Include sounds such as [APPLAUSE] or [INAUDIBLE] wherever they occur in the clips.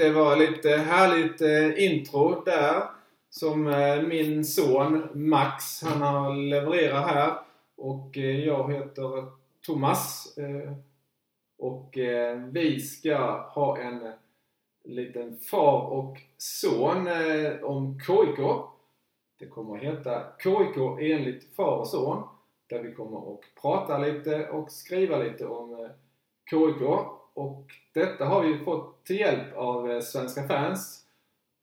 Det var lite härligt eh, intro där som eh, min son Max han har levererat här. Och eh, jag heter Thomas. Och vi ska ha en liten far och son om KIK. Det kommer att heta KIK enligt far och son. Där vi kommer att prata lite och skriva lite om KIK. Och detta har vi fått till hjälp av eh, Svenska fans.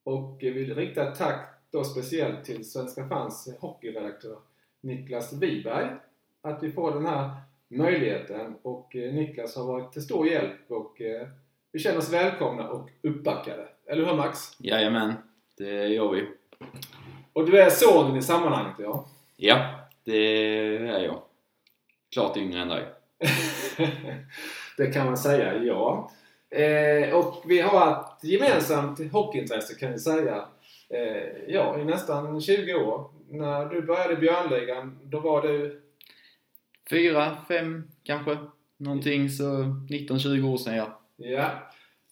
Och vi vill rikta ett tack då speciellt till Svenska fans hockeyredaktör Niklas Wiberg. Att vi får den här möjligheten och eh, Niklas har varit till stor hjälp och eh, vi känner oss välkomna och uppbackade. Eller hur Max? Jajamän, det gör vi. Och du är sonen i sammanhanget ja? Ja, det är jag. Klart yngre än dig. [LAUGHS] det kan man säga, ja. Eh, och vi har ett gemensamt hockeyintresse kan vi säga. Eh, ja, i nästan 20 år. När du började i Björnligan, då var du? Fyra, fem kanske. Någonting så 19-20 år sedan ja. Ja.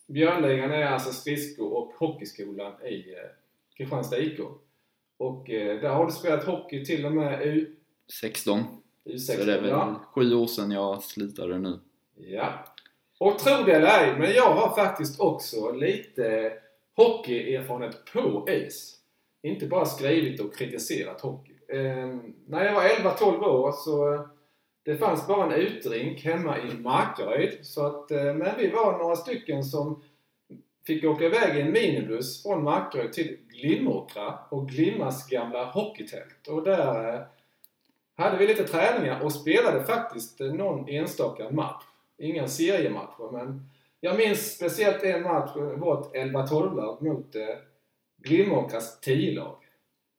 Björnligan är alltså skridsko och hockeyskolan i eh, Kristianstad IK. Och eh, där har du spelat hockey till och med U... 16. U16, Så det är väl ja. sju år sedan jag slutade nu. Ja. Och tro det eller ej, men jag har faktiskt också lite hockeyerfarenhet på is. Inte bara skrivit och kritiserat hockey. Eh, när jag var 11-12 år så det fanns bara en utrink hemma i Markaryd. Så att, eh, men vi var några stycken som fick åka iväg i en minibuss från Markaryd till Glimåkra och Glimmas gamla hockeytält. Och där eh, hade vi lite träningar och spelade faktiskt någon enstaka match. Inga seriematcher men jag minns speciellt en match, vårt 11-12-lag mot eh, Glimåkras 10-lag.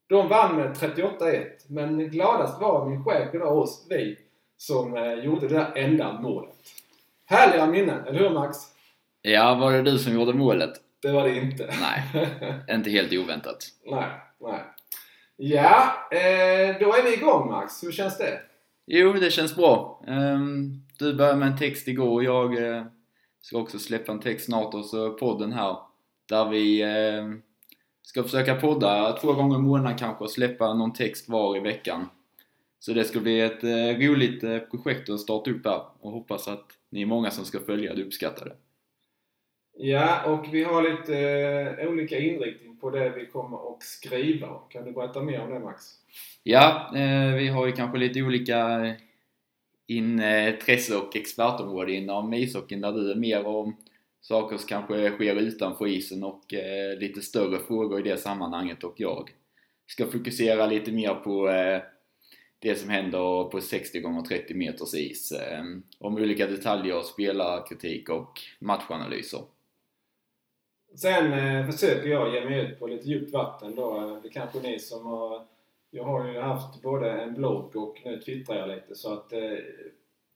De vann med 38-1 men gladast var min chef och oss, vi, som eh, gjorde det där enda målet. Härliga minnen, eller hur Max? Ja, var det du som gjorde målet? Det var det inte. Nej, [LAUGHS] inte helt oväntat. nej, nej. Ja, eh, då är vi igång Max. Hur känns det? Jo, det känns bra. Ehm, Du började med en text igår och jag eh, ska också släppa en text snart och så podden här. Där vi eh, ska försöka podda två gånger i månaden kanske och släppa någon text var i veckan. Så det ska bli ett eh, roligt eh, projekt att starta upp här och hoppas att ni är många som ska följa det och uppskatta det. Ja, och vi har lite eh, olika inriktning på det vi kommer att skriva. Kan du berätta mer om det Max? Ja, eh, vi har ju kanske lite olika intresse och expertområde inom ishockeyn där du är mer om saker som kanske sker utanför isen och eh, lite större frågor i det sammanhanget och jag ska fokusera lite mer på eh, det som händer på 60 x 30 meters is eh, om olika detaljer, spelarkritik och matchanalyser. Sen eh, försöker jag ge mig ut på lite djupt vatten då. Det kanske ni som har... Jag har ju haft både en blogg och nu twittrar jag lite så att... Eh,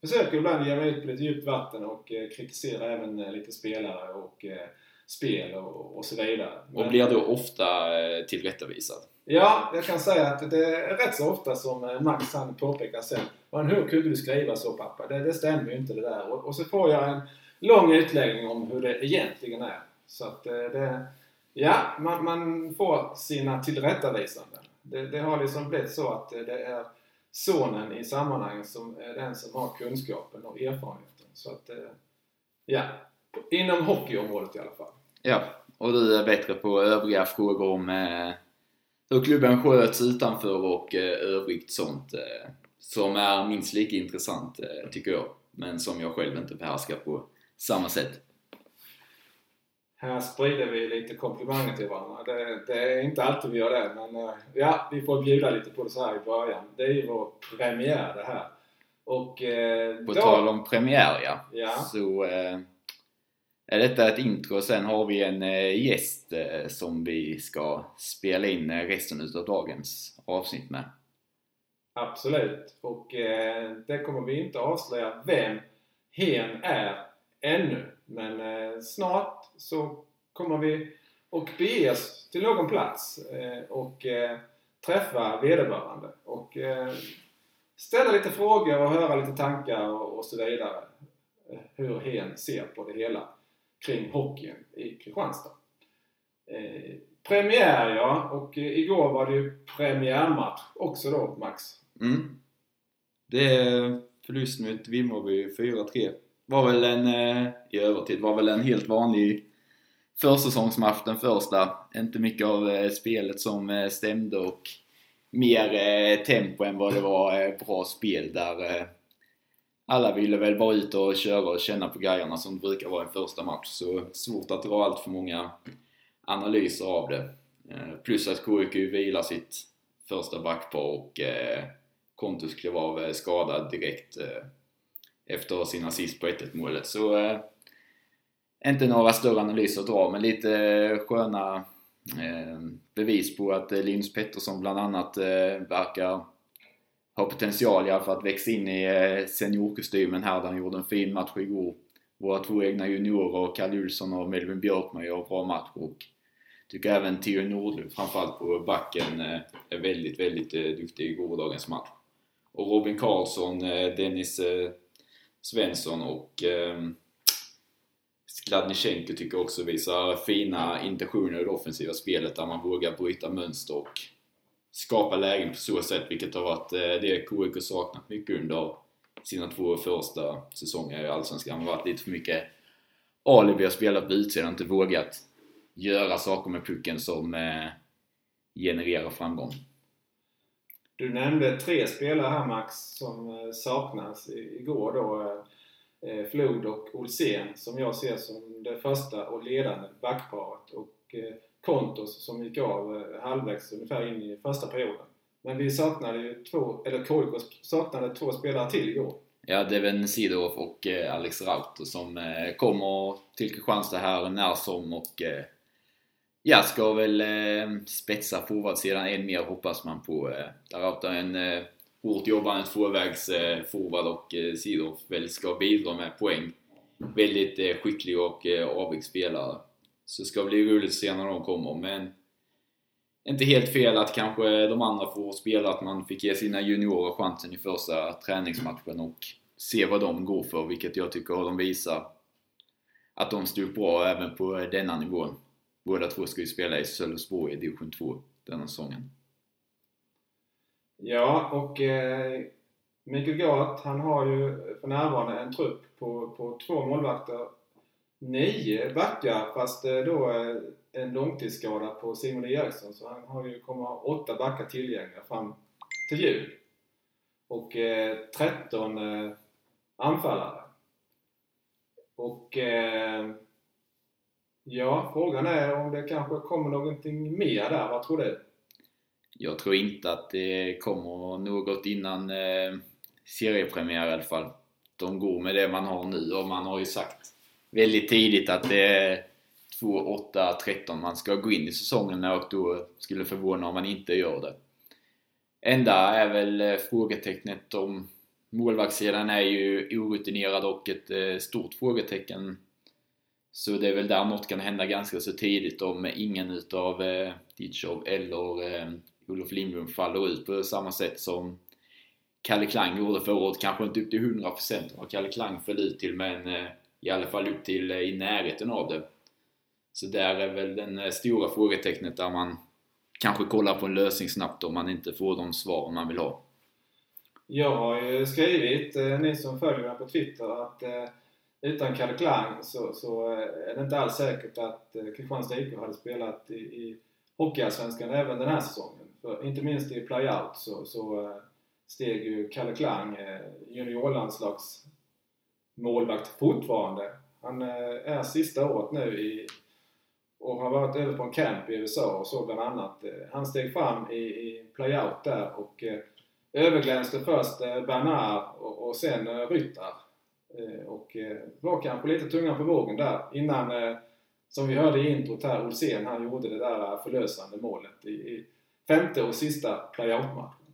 försöker ibland ge mig ut på lite djupt vatten och eh, kritisera även eh, lite spelare och eh, spel och, och så vidare. Och Men- blir då ofta eh, tillrättavisad. Ja, jag kan säga att det är rätt så ofta som eh, Max han påpekar sen. Men hur kunde du skriva så pappa? Det, det stämmer ju inte det där. Och, och så får jag en lång utläggning om hur det egentligen är. Så att eh, det... Ja, man, man får sina tillrättavisanden. Det, det har liksom blivit så att det är sonen i sammanhanget som är den som har kunskapen och erfarenheten. Så att, eh, ja. Inom hockeyområdet i alla fall. Ja, och du är bättre på övriga frågor om eh, hur klubben sköts utanför och eh, övrigt sånt eh, som är minst lika intressant eh, tycker jag. Men som jag själv inte behärskar på samma sätt. Här sprider vi lite komplimanger till varandra. Det, det är inte alltid vi gör det, men eh, ja, vi får bjuda lite på det så här i början. Det är ju vår premiär det här. Och eh, På då- tal om premiär ja, Ja. så eh, är detta ett intro och sen har vi en eh, gäst eh, som vi ska spela in eh, resten utav dagens avsnitt med. Absolut. Och det kommer vi inte avslöja vem hen är ännu. Men snart så kommer vi och bege oss till någon plats eh, och eh, träffa vederbörande. Och eh, ställa lite frågor och höra lite tankar och, och så vidare. Eh, Hur hen ser på det hela. kring hockeyn i Kristianstad. Eh, premiär ja, och eh, igår var det ju premiärmatch också då Max. Mm. Det är förlust mot Vimmerby 4-3. Var väl en, eh, i övertid, var väl en helt vanlig försäsongsmatch den första. Inte mycket av eh, spelet som eh, stämde och mer eh, tempo än vad det var bra spel där alla ville väl bara ut och köra och känna på grejerna som det brukar vara i en första match. Så svårt att dra allt för många analyser av det. Plus att KIK vilar sitt första backpar och Kontus klev av skadad direkt efter sin assist på 1-1 målet. Så inte några större analyser att dra, men lite eh, sköna eh, bevis på att eh, Linus Pettersson bland annat verkar ha potential i alla fall att växa in i seniorkostymen här där han gjorde en fin match igår. Våra två egna juniorer, Kalle Olsson och Melvin Björkman gör bra match och tycker även Theo Nordlund framförallt på backen är väldigt, väldigt duktig i gårdagens match. Och Robin Karlsson, Dennis Svensson och Skladnichenko tycker jag också visar fina intentioner i det offensiva spelet där man vågar bryta mönster och skapa lägen på så sätt vilket har varit eh, det KIK saknat mycket under sina två första säsonger i Allsvenskan. Man har varit lite för mycket alibi att spela på utsidan och inte vågat göra saker med pucken som eh, genererar framgång. Du nämnde tre spelare här Max som eh, saknas igår då. Eh, Flod och Olsén som jag ser som det första och ledande backparet och eh, Kontos som gick av eh, halvvägs ungefär in i första perioden. Men vi saknade ju två, eller KIK saknade två spelare till igår. Ja, Deven Sidorf och Alex Rauter som kommer till Kristianstad här när som och ja, ska väl spetsa forwardsidan än mer hoppas man på. Där Rauter är en hårt jobbande tvåvägsforward eh, och eh, Sidorf väl ska bidra med poäng. Väldigt eh, skicklig och eh, avig spelare. Så det ska bli roligt att se när de kommer, men inte helt fel att kanske de andra får spela, att man fick ge sina juniorer chansen i första träningsmatchen och se vad de går för, vilket jag tycker de visar att de stod bra även på denna nivån. Båda två ska ju spela i Sölvesborg i division 2 denna säsongen. Ja, och eh, Mikael Gart, han har ju för närvarande en trupp på, på två målvakter. Nio backar, fast eh, då eh, en långtidsskada på Simon Eriksson. Så han har ju, kommer ha åtta backar tillgängliga fram till jul. Och eh, 13 eh, anfallare. Och eh, ja, frågan är om det kanske kommer någonting mer där. Vad tror du? Jag tror inte att det kommer något innan eh, seriepremiär i alla fall. De går med det man har nu och man har ju sagt väldigt tidigt att det är 2, 8, 13 man ska gå in i säsongen och då skulle förvåna om man inte gör det. Enda är väl eh, frågetecknet om målvaktssidan är ju orutinerad och ett eh, stort frågetecken. Så det är väl där något kan hända ganska så tidigt om ingen utav eh, Ditchov eller eh, Olof Lindblom faller ut på samma sätt som Kalle Klang gjorde förra året. Kanske inte upp till 100% vad Kalle Klang föll ut till men eh, i alla fall upp till eh, i närheten av det. Så där är väl den eh, stora frågetecknet där man kanske kollar på en lösning snabbt om man inte får de svar man vill ha. Jag har ju skrivit, ni som följer mig på Twitter, att utan Kalle Klang så, så är det inte alls säkert att Kristianstads Kristianstad IK hade spelat i, i Hockeyallsvenskan även den här säsongen. För inte minst i playout så, så eh, steg ju Kalle Klang, eh, juniorlandslags målvakt fortfarande. Han eh, är sista året nu i och har varit över på en camp i USA och så bland annat. Han steg fram i, i playout där och överglänste först Bernard och, och sen Ryttar. Och var kanske lite tungan på vågen där innan, som vi hörde i introt här, Olsén han gjorde det där förlösande målet i, i femte och sista playoutmatchen.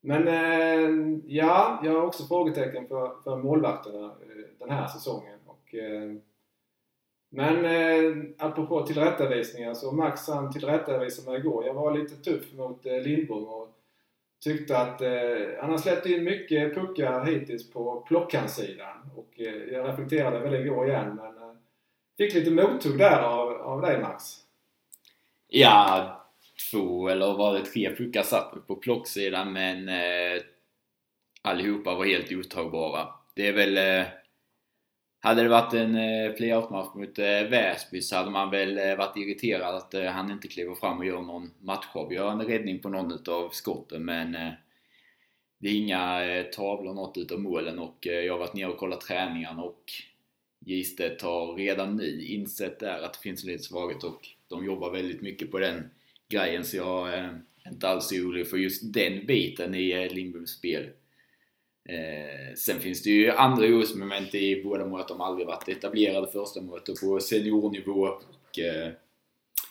Men eh, ja, jag har också frågetecken för, för målvakterna eh, den här säsongen. Och, eh, men eh, apropå tillrättavisningar så Max han tillrättavisade mig igår. Jag var lite tuff mot eh, Lindbom och tyckte att eh, han har släppt in mycket puckar hittills på plockhandsidan. Och eh, jag reflekterade väl igår igen men eh, fick lite mothugg där av, av dig Max. Ja, två eller var det tre puckar satt på plocksidan men eh, allihopa var helt otagbara. Det är väl... Eh, hade det varit en eh, playout-match mot eh, Väsby så hade man väl eh, varit irriterad att eh, han inte kliver fram och gör någon matchavgörande räddning på någon utav skotten men eh, det är inga eh, tavlor något utav målen och eh, jag har varit nere och kollat träningarna och Gistet har redan nu insett där att det finns lite svaghet och de jobbar väldigt mycket på den grejen så jag är inte alls orolig för just den biten i eh, Lindboms spel. Eh, sen finns det ju andra orosmoment i båda mål De har aldrig varit etablerade första mötet på seniornivå och eh,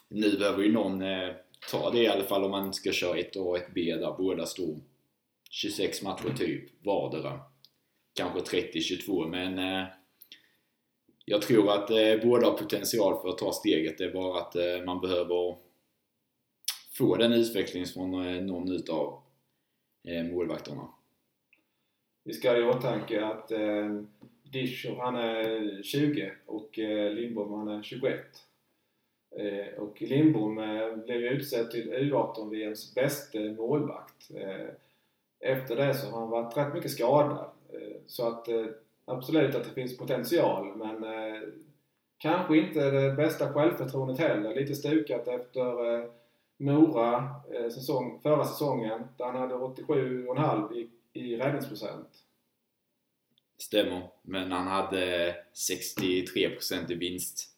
nu behöver ju någon eh, ta det i alla fall om man ska köra ett A och ett B där båda står 26 matcher typ vardera. Kanske 30-22 men eh, jag tror att eh, båda har potential för att ta steget. Det är bara att eh, man behöver få den utvecklingen från eh, någon utav eh, målvakterna. Vi ska ha i åtanke att eh, Discher han är 20 och eh, Lindbom han är 21. Eh, och Lindbom eh, blev ju utsedd till U18-VMs bästa målvakt. Eh, efter det så har han varit rätt mycket skadad. Eh, så att eh, absolut att det finns potential men eh, kanske inte det bästa självförtroendet heller. Lite stukat efter eh, Mora eh, säsong, förra säsongen där han hade 87,5 i, i räddningsprocent. Stämmer. Men han hade 63% i vinst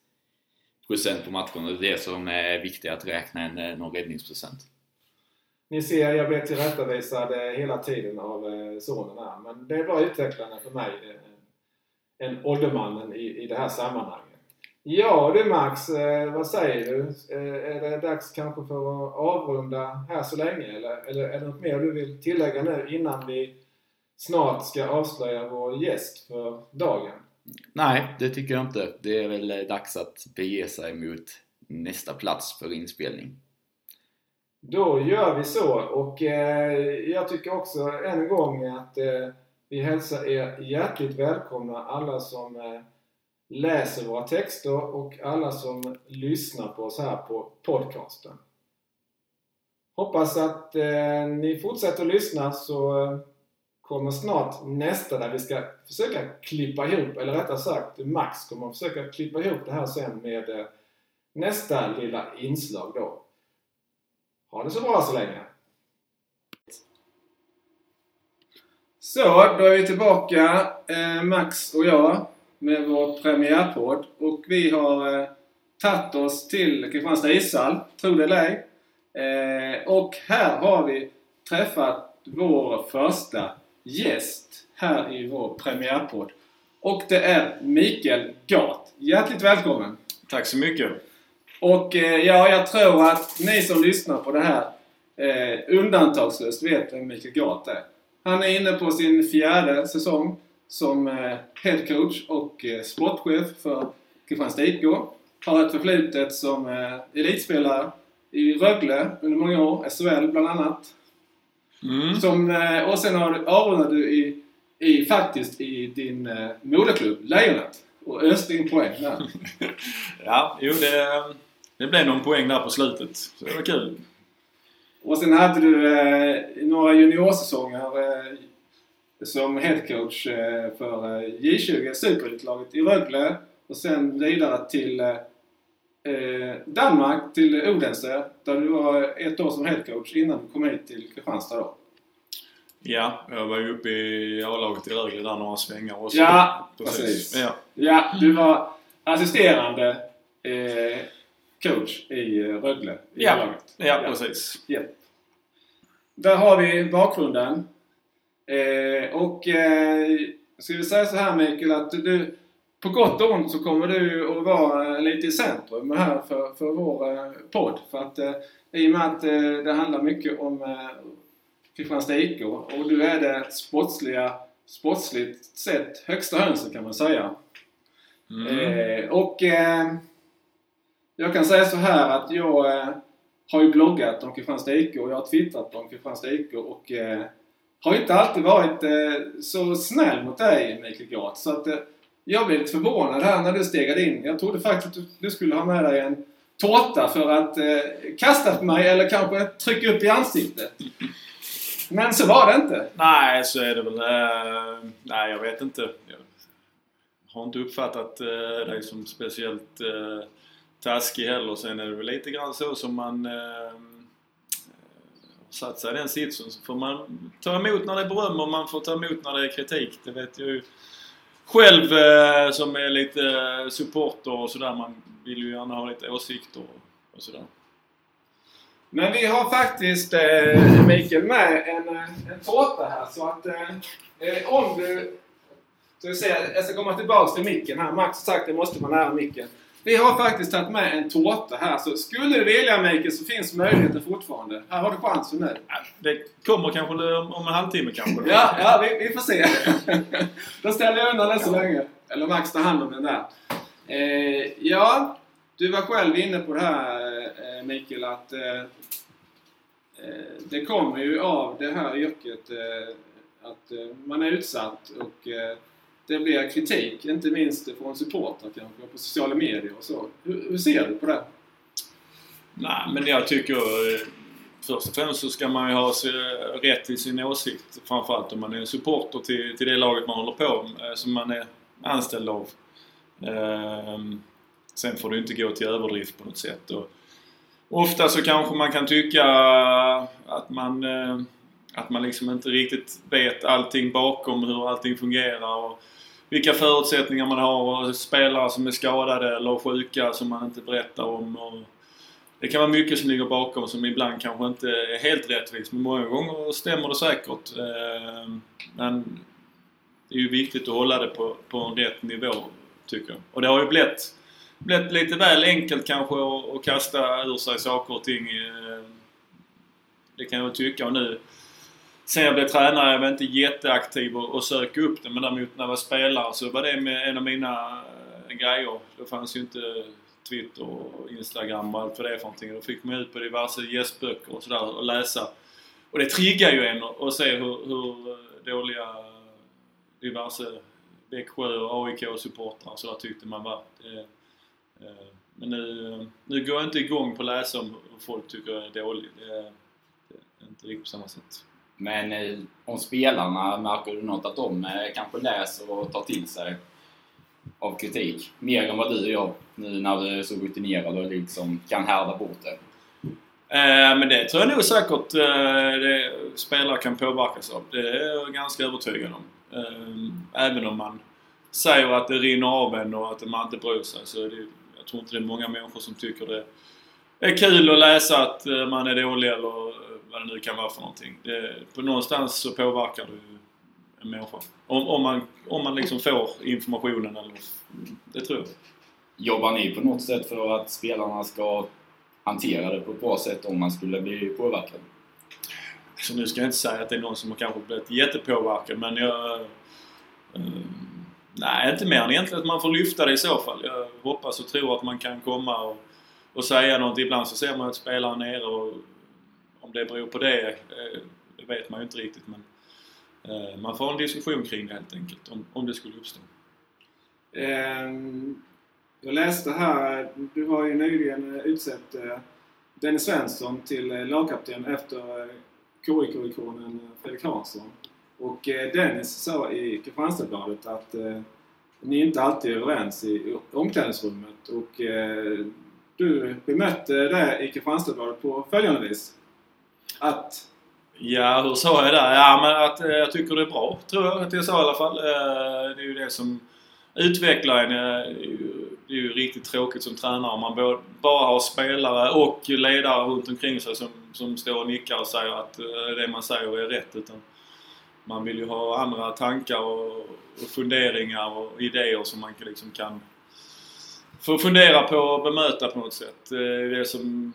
procent på matchen och det är det som är viktigt att räkna en, eh, någon räddningsprocent. Ni ser, jag blir tillrättavisad eh, hela tiden av sonen här. Men det är bara utvecklande för mig, en åldermannen i, i det här sammanhanget. Ja du Max, eh, vad säger du? Eh, är det dags kanske för att avrunda här så länge? Eller, eller är det något mer du vill tillägga nu innan vi snart ska avslöja vår gäst för dagen? Nej, det tycker jag inte. Det är väl dags att bege sig mot nästa plats för inspelning. Då gör vi så och eh, jag tycker också än en gång att eh, vi hälsar er hjärtligt välkomna alla som eh, läser våra texter och alla som lyssnar på oss här på podcasten. Hoppas att eh, ni fortsätter att lyssna så eh, kommer snart nästa där vi ska försöka klippa ihop, eller rättare sagt Max kommer att försöka klippa ihop det här sen med eh, nästa lilla inslag då. Ha det så bra så länge! Så, då är vi tillbaka, eh, Max och jag, med vår premiärpodd. Och vi har eh, tagit oss till Kristianstad ishall, tro det eller ej. Eh, och här har vi träffat vår första gäst här i vår premiärpodd. Och det är Mikael Gat. Hjärtligt välkommen! Tack så mycket. Och eh, ja, jag tror att ni som lyssnar på det här eh, undantagslöst vet vem Mikael Gat är. Han är inne på sin fjärde säsong som eh, headcoach och eh, sportchef för Kristianstad IK. Har ett förflutet som eh, elitspelare i Rögle under många år, SHL bland annat. Mm. Som, och sen har- avrundade du i, i, faktiskt i din eh, moderklubb Lejonet och öste in poäng där. [LAUGHS] Ja, jo det, det blev någon poäng där på slutet. Så det var kul. Och sen hade du eh, några juniorsäsonger eh, som headcoach eh, för eh, J20 Superelitlaget i Rögle och sen vidare till eh, Danmark, till Odense där du var ett år som headcoach innan du kom hit till Kristianstad då. Ja, jag var ju uppe i A-laget i Rögle där några svängar också. Ja, precis. Ja. Ja, du var assisterande eh, coach i Rögle i Ja. A-laget. ja, precis. Ja. Där har vi bakgrunden. Eh, och eh, ska vi säga så här Mikael att du på gott och ont så kommer du att vara eh, lite i centrum här för, för vår eh, podd. För att eh, i och med att eh, det handlar mycket om eh, Kristianstad IK och du är det sportsliga, sportsligt sett högsta hönset kan man säga. Mm. Och jag kan säga så här att jag har ju bloggat om Kristianstad IK och jag har twittrat om Kristianstad IK och har inte alltid varit eh, så snäll mot dig Mikael Gart. Så att eh, jag blev lite förvånad här när du stegade in. Jag trodde faktiskt att du, du skulle ha med dig en tårta för att eh, kasta på mig eller kanske trycka upp i ansiktet. Men så var det inte. Nej, så är det väl. Eh, nej, jag vet inte. Jag har inte uppfattat eh, dig som speciellt eh, taskig heller. Sen är det väl lite grann så som man eh, satt sig i den sitsen så får man ta emot när det är beröm och man får ta emot när det är kritik. Det vet jag ju själv eh, som är lite eh, supporter och sådär. Man vill ju gärna ha lite åsikter och sådär. Men vi har faktiskt eh, Mikael med en, eh, en tårta här så att eh, eh om du... Så jag, säga, jag ska komma tillbaks till micken här. Max har sagt att det måste vara nära micken. Vi har faktiskt tagit med en tårta här så skulle du vilja Mikael så finns möjligheten fortfarande. Här har du chansen nu. Det kommer kanske om en halvtimme kanske. ja, ja vi, vi, får se. [LAUGHS] Då ställer jag undan den så länge. Eller Max tar hand om den där. Eh, ja, du var själv inne på det här eh, Mikael att eh, eh, det kommer ju av det här yrket eh, att eh, man är utsatt och det blir kritik, inte minst från supportrar kanske, på sociala medier och så. Hur, hur, ser du på det? Nej, men jag tycker eh, först och främst så ska man ju ha eh, rätt till sin åsikt. Framförallt om man är supporter till, till det laget man håller på med, eh, som man är anställd av. Ehm, sen får det inte gå till överdrift på något sätt. Och ofta så kanske man kan tycka att man att man liksom inte riktigt vet allting bakom hur allting fungerar. Och vilka förutsättningar man har och spelare som är skadade eller sjuka som man inte berättar om. Och det kan vara mycket som ligger bakom som ibland kanske inte är helt rättvist men många gånger stämmer det säkert. Ehm, men det är ju viktigt att hålla det på, på en rätt nivå tycker jag. Och det har ju blivit, blivit lite väl enkelt kanske att, kasta ur sig saker och ting. Ehm, det kan jag tycka och nu Sen jag blev tränare, jag var inte jätteaktiv och, och söka upp det. Men däremot när jag var spelare så var det med en av mina äh, grejer. Då fanns ju inte Twitter och Instagram och allt vad det är för någonting. Då fick man ut på diverse gästböcker och sådär och läsa. Och det triggar ju en att se hur, hur eh, dåliga diverse Växjö och AIK-supportrar och sådär tyckte man var. Eh, men nu, nu går jag inte igång på att läsa om hur folk tycker jag är dålig. Det är inte riktigt på samma sätt. Men eh, om spelarna, märker du något att de eh, kanske läser och tar till sig av kritik? Mer än vad du gör nu när du är så rutinerad och liksom kan härda bort det? Eh, men det tror jag nog säkert eh, det, spelare kan påverkas av. Det är jag ganska övertygad om. Eh, även om man säger att det rinner av en och att man inte bryr sig så är det, jag tror inte det är många människor som tycker det är kul att läsa att eh, man är dålig eller vad det nu kan vara för någonting. Det, på någonstans så påverkar du en människa. Om, om, man, om man liksom får informationen eller... Det tror jag. Jobbar ni på något sätt för att spelarna ska hantera det på ett bra sätt om man skulle bli påverkad? Så nu ska jag inte säga att det är någon som har kanske blivit jättepåverkad men jag... Eh, nej, inte mer än egentligen att man får lyfta det i så fall. Jag hoppas och tror att man kan komma och, och säga något. Ibland så ser man att spelaren är nere och om det beror på det, eh, det vet man ju inte riktigt men eh, man får en diskussion kring det helt enkelt om, om det skulle uppstå. Ehm, jag läste här, du har ju nyligen eh, utsett Dennis Svensson till lagkapten efter KIK-ikonen Fredrik Hansson. Och Dennis sa i Kristianstadsbladet att ni inte alltid är överens i omklädningsrummet och du bemötte det i Kristianstadsbladet på följande vis. Att? Ja, hur sa jag där? Ja, men att eh, jag tycker det är bra, tror jag att jag sa i alla fall. Eh, det är ju det som utvecklar en. Eh, det är ju riktigt tråkigt som tränare om man bara har spelare och ledare runt omkring sig som, som står och nickar och säger att eh, det man säger är rätt. Utan man vill ju ha andra tankar och, och funderingar och idéer som man liksom kan få fundera på och bemöta på något sätt. Eh, det är det som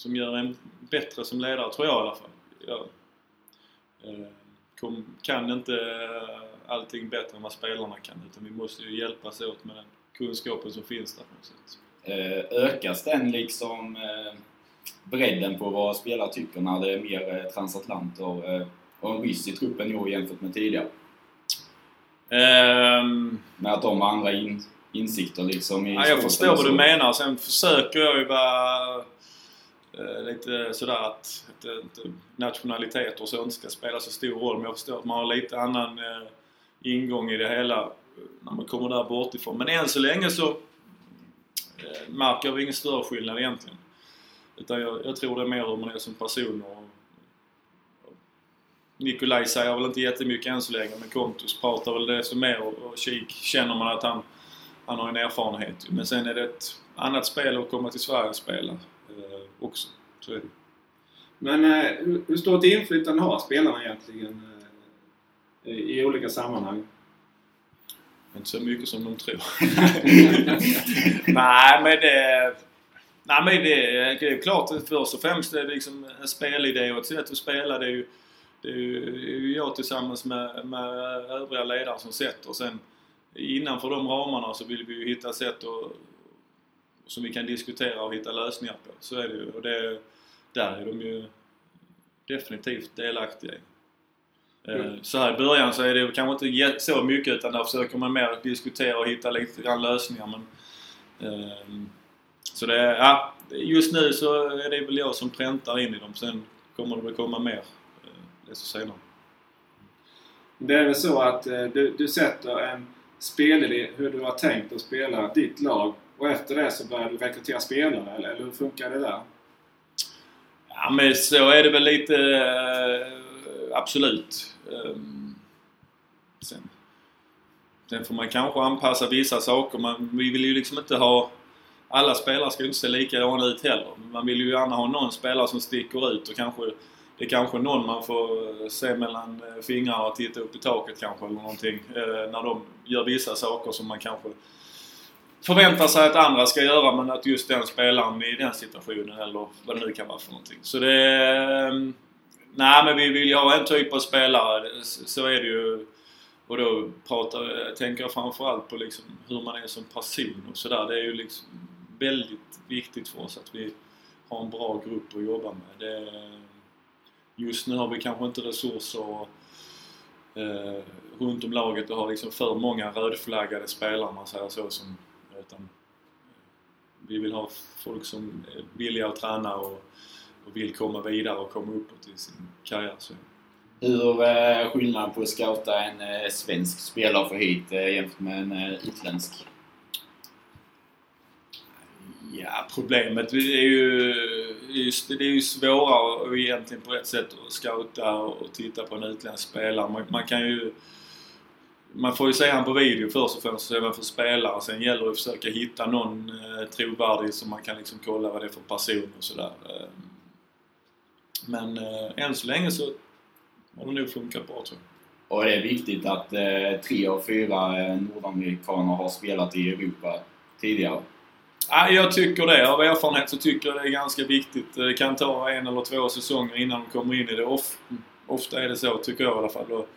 som gör en bättre som ledare, tror jag i alla fall. Jag eh, kom, kan inte eh, allting bättre än vad spelarna kan utan vi måste ju hjälpas åt med den kunskapen som finns där på något sätt. Eh, ökas den liksom bredden på vad spelare tycker när det är mer transatlanter och en ryss i truppen i år jämfört med tidigare? Ehm, Med att de har andra in, insikter liksom i ja, jag förstår vad du menar. Sen försöker jag ju vara eh, Eh, lite sådär att, att nationalitet och så inte ska spela så stor roll. Men jag förstår att man har lite annan eh, ingång i det hela eh, när man kommer där bortifrån. Men än så länge så eh, märker jag ingen större skillnad egentligen. Utan jag, jag tror det är mer hur man är som person. Och, och Nikolaj säger väl inte jättemycket än så länge men Kontus pratar väl desto mer och, och Kik känner man att han, han har en erfarenhet. Men sen är det ett annat spel att komma till Sverige och spela också. Så är det. Men eh, hur, stort inflytande har spelarna egentligen eh, i, olika sammanhang? Inte så mycket som de tror. [LAUGHS] nej men det... Nej men det, det är klart att först och främst är det liksom en spelidé och ett sätt att spela. Är det är ju, det är ju jag tillsammans med, med övriga ledare som sätter. Sen innanför de ramarna så vill vi ju hitta sätt att, som vi kan diskutera och hitta lösningar på. Så är det ju. Och det, där är de ju definitivt delaktiga i. Eh, Så här i början så är det kanske inte så mycket utan där försöker man mer diskutera och hitta lite grann lösningar. Men, ehm, så det är, ja, just nu så är det väl jag som präntar in i dem. Sen kommer det väl komma mer eh, desto senare. Det är väl så att eh, du, du sätter en spelidé hur du har tänkt att spela ditt lag och efter det så börjar du rekrytera spelare eller, eller hur funkar det där? Ja men så är det väl lite eh, absolut. Ehm, sen, sen får man kanske anpassa vissa saker. Man, vi vill ju liksom inte ha... Alla spelare ska ju inte se likadana ut heller. Man vill ju gärna ha någon spelare som sticker ut och kanske det är kanske någon man får eh, se mellan eh, fingrarna och titta upp i taket kanske eller någonting. När de gör vissa saker som man kanske förväntar sig att andra ska göra men att just den spelaren i den situationen eller vad det nu kan vara för någonting. Så det... Ehm, nej men vi vill ju ha en typ av spelare. Så är det ju. Och då pratar, tänker jag framförallt på liksom hur man är som person och sådär. Det är ju liksom väldigt viktigt för oss att vi har en bra grupp att jobba med. Det, just nu har vi kanske inte resurser eh, runt om laget och har liksom för många rödflaggade spelare om man säger så. Som, utan vi vill ha folk som är villiga att träna och, och vill komma vidare och komma uppåt i sin karriär. Så. Hur är skillnaden på att scouta en eh, svensk spelare för hit eh, jämfört med en eh, utländsk? Ja, problemet är ju, det är ju svårare egentligen på ett sätt att scouta och titta på en utländsk spelare. Man, man kan ju... Man får ju se han på video först och främst, se vad för spelare. Sen gäller det att försöka hitta någon eh, trovärdig som man kan liksom kolla vad det är för person och sådär. Eh, men eh, än så länge så har det nog funkat bra tror jag. Och det är viktigt att eh, tre av fyra eh, nordamerikaner har spelat i Europa tidigare. Ja, jag tycker det. Av erfarenhet så tycker jag det är ganska viktigt. Det kan ta en eller två säsonger innan de kommer in i det. Of, ofta är det så, tycker jag i alla fall. Och,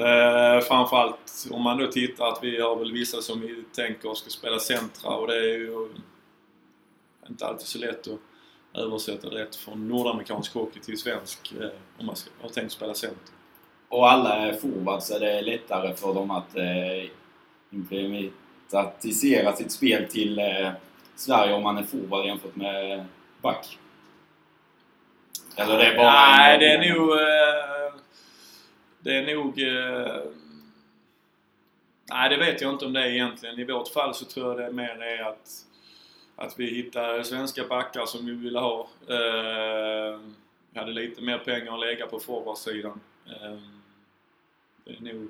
eh, framförallt om man då tittar att vi har väl vissa som vi tänker ska spela centra och det är ju inte alltid så lätt att översätta rätt från nordamerikansk hockey till svensk eh, om man ska, har tänkt spela center. Och alla är forwards är det lättare för dem att eh, implementisera sitt spel till eh, Sverige om man är forward jämfört med back. Eller det är bara Nej, det är nog... Eh, det är nog... Eh, nej, det vet jag inte om det är egentligen. I vårt fall så tror jag det mer är att, att vi hittar svenska backar som vi vill ha. Eh, vi hade lite mer pengar att lägga på forwardsidan. Eh, det är nog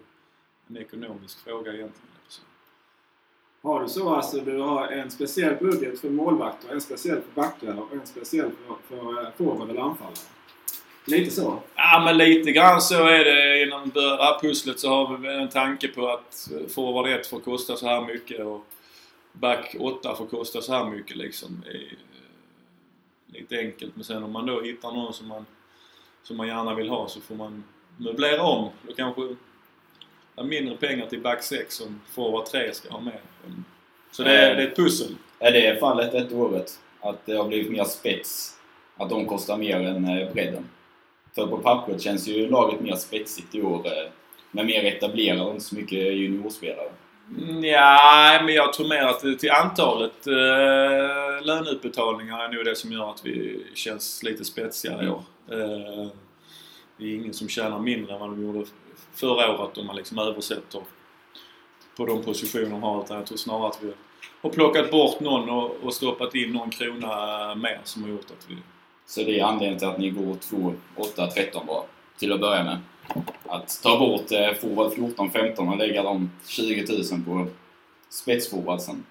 en ekonomisk fråga egentligen. Har du så alltså du har en speciell budget för målvakter, en speciell för backar och en speciell för, för eh, forward eller anfallare? Lite så? Ja men lite grann så är det inom det här pusslet så har vi väl en tanke på att forward 1 får kosta så här mycket och back 8 får kosta så här mycket liksom. Det är eh, lite enkelt men sen om man då hittar någon som man, som man gärna vill ha så får man möblera om. Då kanske det är mindre pengar till back 6 som forward 3 ska ha med. Så det är, det är ett pussel. Är det fallet ett året? Att det har blivit mer spets? Att de kostar mer än eh, bredden? För på pappret känns ju laget mer spetsigt i år. Men med mer etablerade och inte så mycket juniorspelare? Ja, men jag tror mer att det till antalet eh, löneutbetalningar är nog det som gör att vi känns lite spetsigare i år. Eh, det är ingen som tjänar mindre än vad de gjorde förra året om man liksom översätter på de positioner de har. Utan jag tror snarare att vi har plockat bort någon och, och stoppat in någon krona mer som har gjort att vi... Så det är anledningen till att ni går 2, 8, 13 bara, till att börja med? Att ta bort eh, forward 14, 15 och lägga de 20 000 på spetsforwardsen?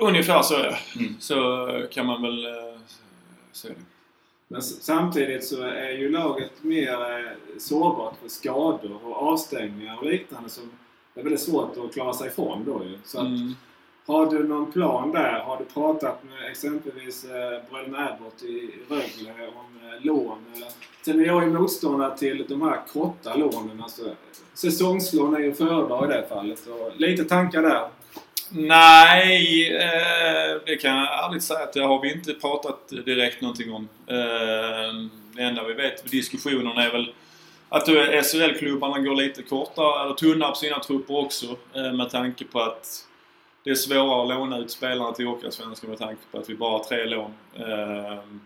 Ungefär så ja. Mm. Så kan man väl eh, säga det. Men samtidigt så är ju laget mer eh, sårbart för skador och avstängningar och liknande som det är väldigt svårt att klara sig ifrån då ju. Så att, Mm. Har du någon plan där? Har du pratat med exempelvis eh, bröderna Abbott i Rögle om eh, lån? Eller? Sen är jag ju motståndare till de här korta lånen. Alltså, säsongslån är ju att föredra i det fallet. Så lite tankar där. Nej, eh, det kan jag ärligt säga att det har vi inte pratat direkt någonting om. Eh, det enda vi vet med diskussionerna är väl att eh, SHL-klubbarna går lite kortare, eller tunnare på sina trupper också. Eh, med tanke på att det är svårare att låna ut spelarna till Hockeyallsvenskan med tanke på att vi bara har tre lån. Ehm,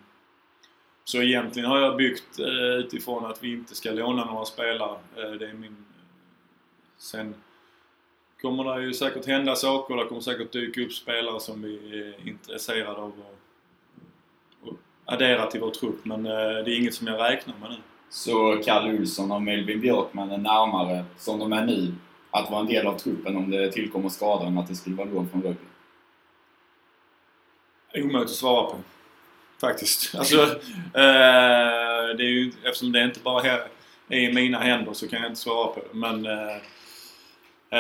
så egentligen har jag byggt eh, utifrån att vi inte ska låna några spelare. Eh, det är min... Sen kommer det ju säkert hända saker. Det kommer säkert dyka upp spelare som vi är intresserade av att, addera till vår trupp. Men eh, det är inget som jag räknar med nu. Så Kalle Olsson och Melvin Björkman är närmare, som de är nu, att vara en del av truppen om det tillkommer skador än att det skulle vara lån från Rögle? Omöjligt att svara på. Faktiskt. [LAUGHS] Alltså, eh, det är ju, eftersom det inte bara är i mina händer så kan jag inte svara på det. Men eh,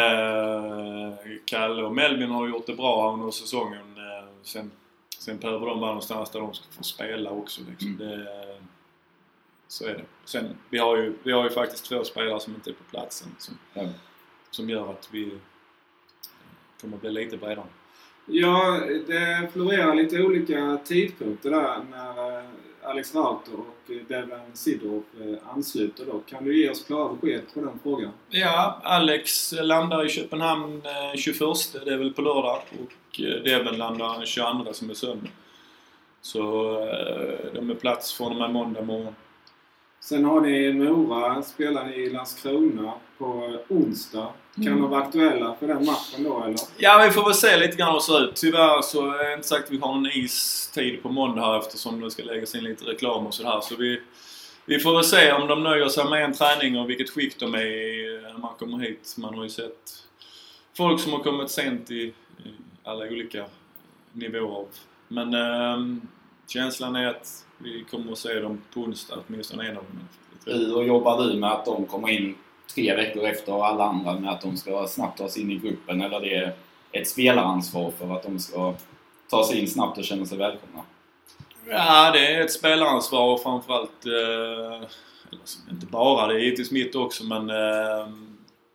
eh, Kalle och Melvin har gjort det bra under säsongen. Eh, sen, sen behöver de vara någonstans där de ska få spela också. Liksom. Mm. Det, så är det. Sen, vi har, ju, vi har ju faktiskt två spelare som inte är på platsen som, Ja. Som gör att vi kommer bli lite bredare. Ja, det florerar lite olika tidpunkter där när eh, Alex Rauter och eh, Devon Sidorf eh, ansluter då. Kan du ge oss klara besked på den frågan? Ja, Alex landar i Köpenhamn eh, 21, det är väl på lördag. Och Devon landar den 22 som är söndag. Så de är plats från och med måndag morgon. Sen har ni Mora, spelar ni i Landskrona på eh, onsdag. Kan Mm. de vara aktuella för den matchen då eller? Ja, vi får väl se lite grann hur det ser ut. Tyvärr så är det inte sagt att vi har någon istid på måndag här eftersom det ska läggas in lite reklam och sådär. Så vi, vi får väl se om de nöjer sig med en träning och vilket skick de är i när man kommer hit. Man har ju sett folk som har kommit sent i, i alla olika nivåer. Men ehm, känslan är att vi kommer att se dem på onsdag, åtminstone en av dem. Hur jobbar du med att de kommer in tre veckor efter alla andra med att de ska snabbt ta sig in i gruppen? Eller det är ett spelaransvar för att de ska ta sig in snabbt och känna sig välkomna? Ja, det är ett spelaransvar och framförallt... Eh, inte bara, det är givetvis mitt också men eh,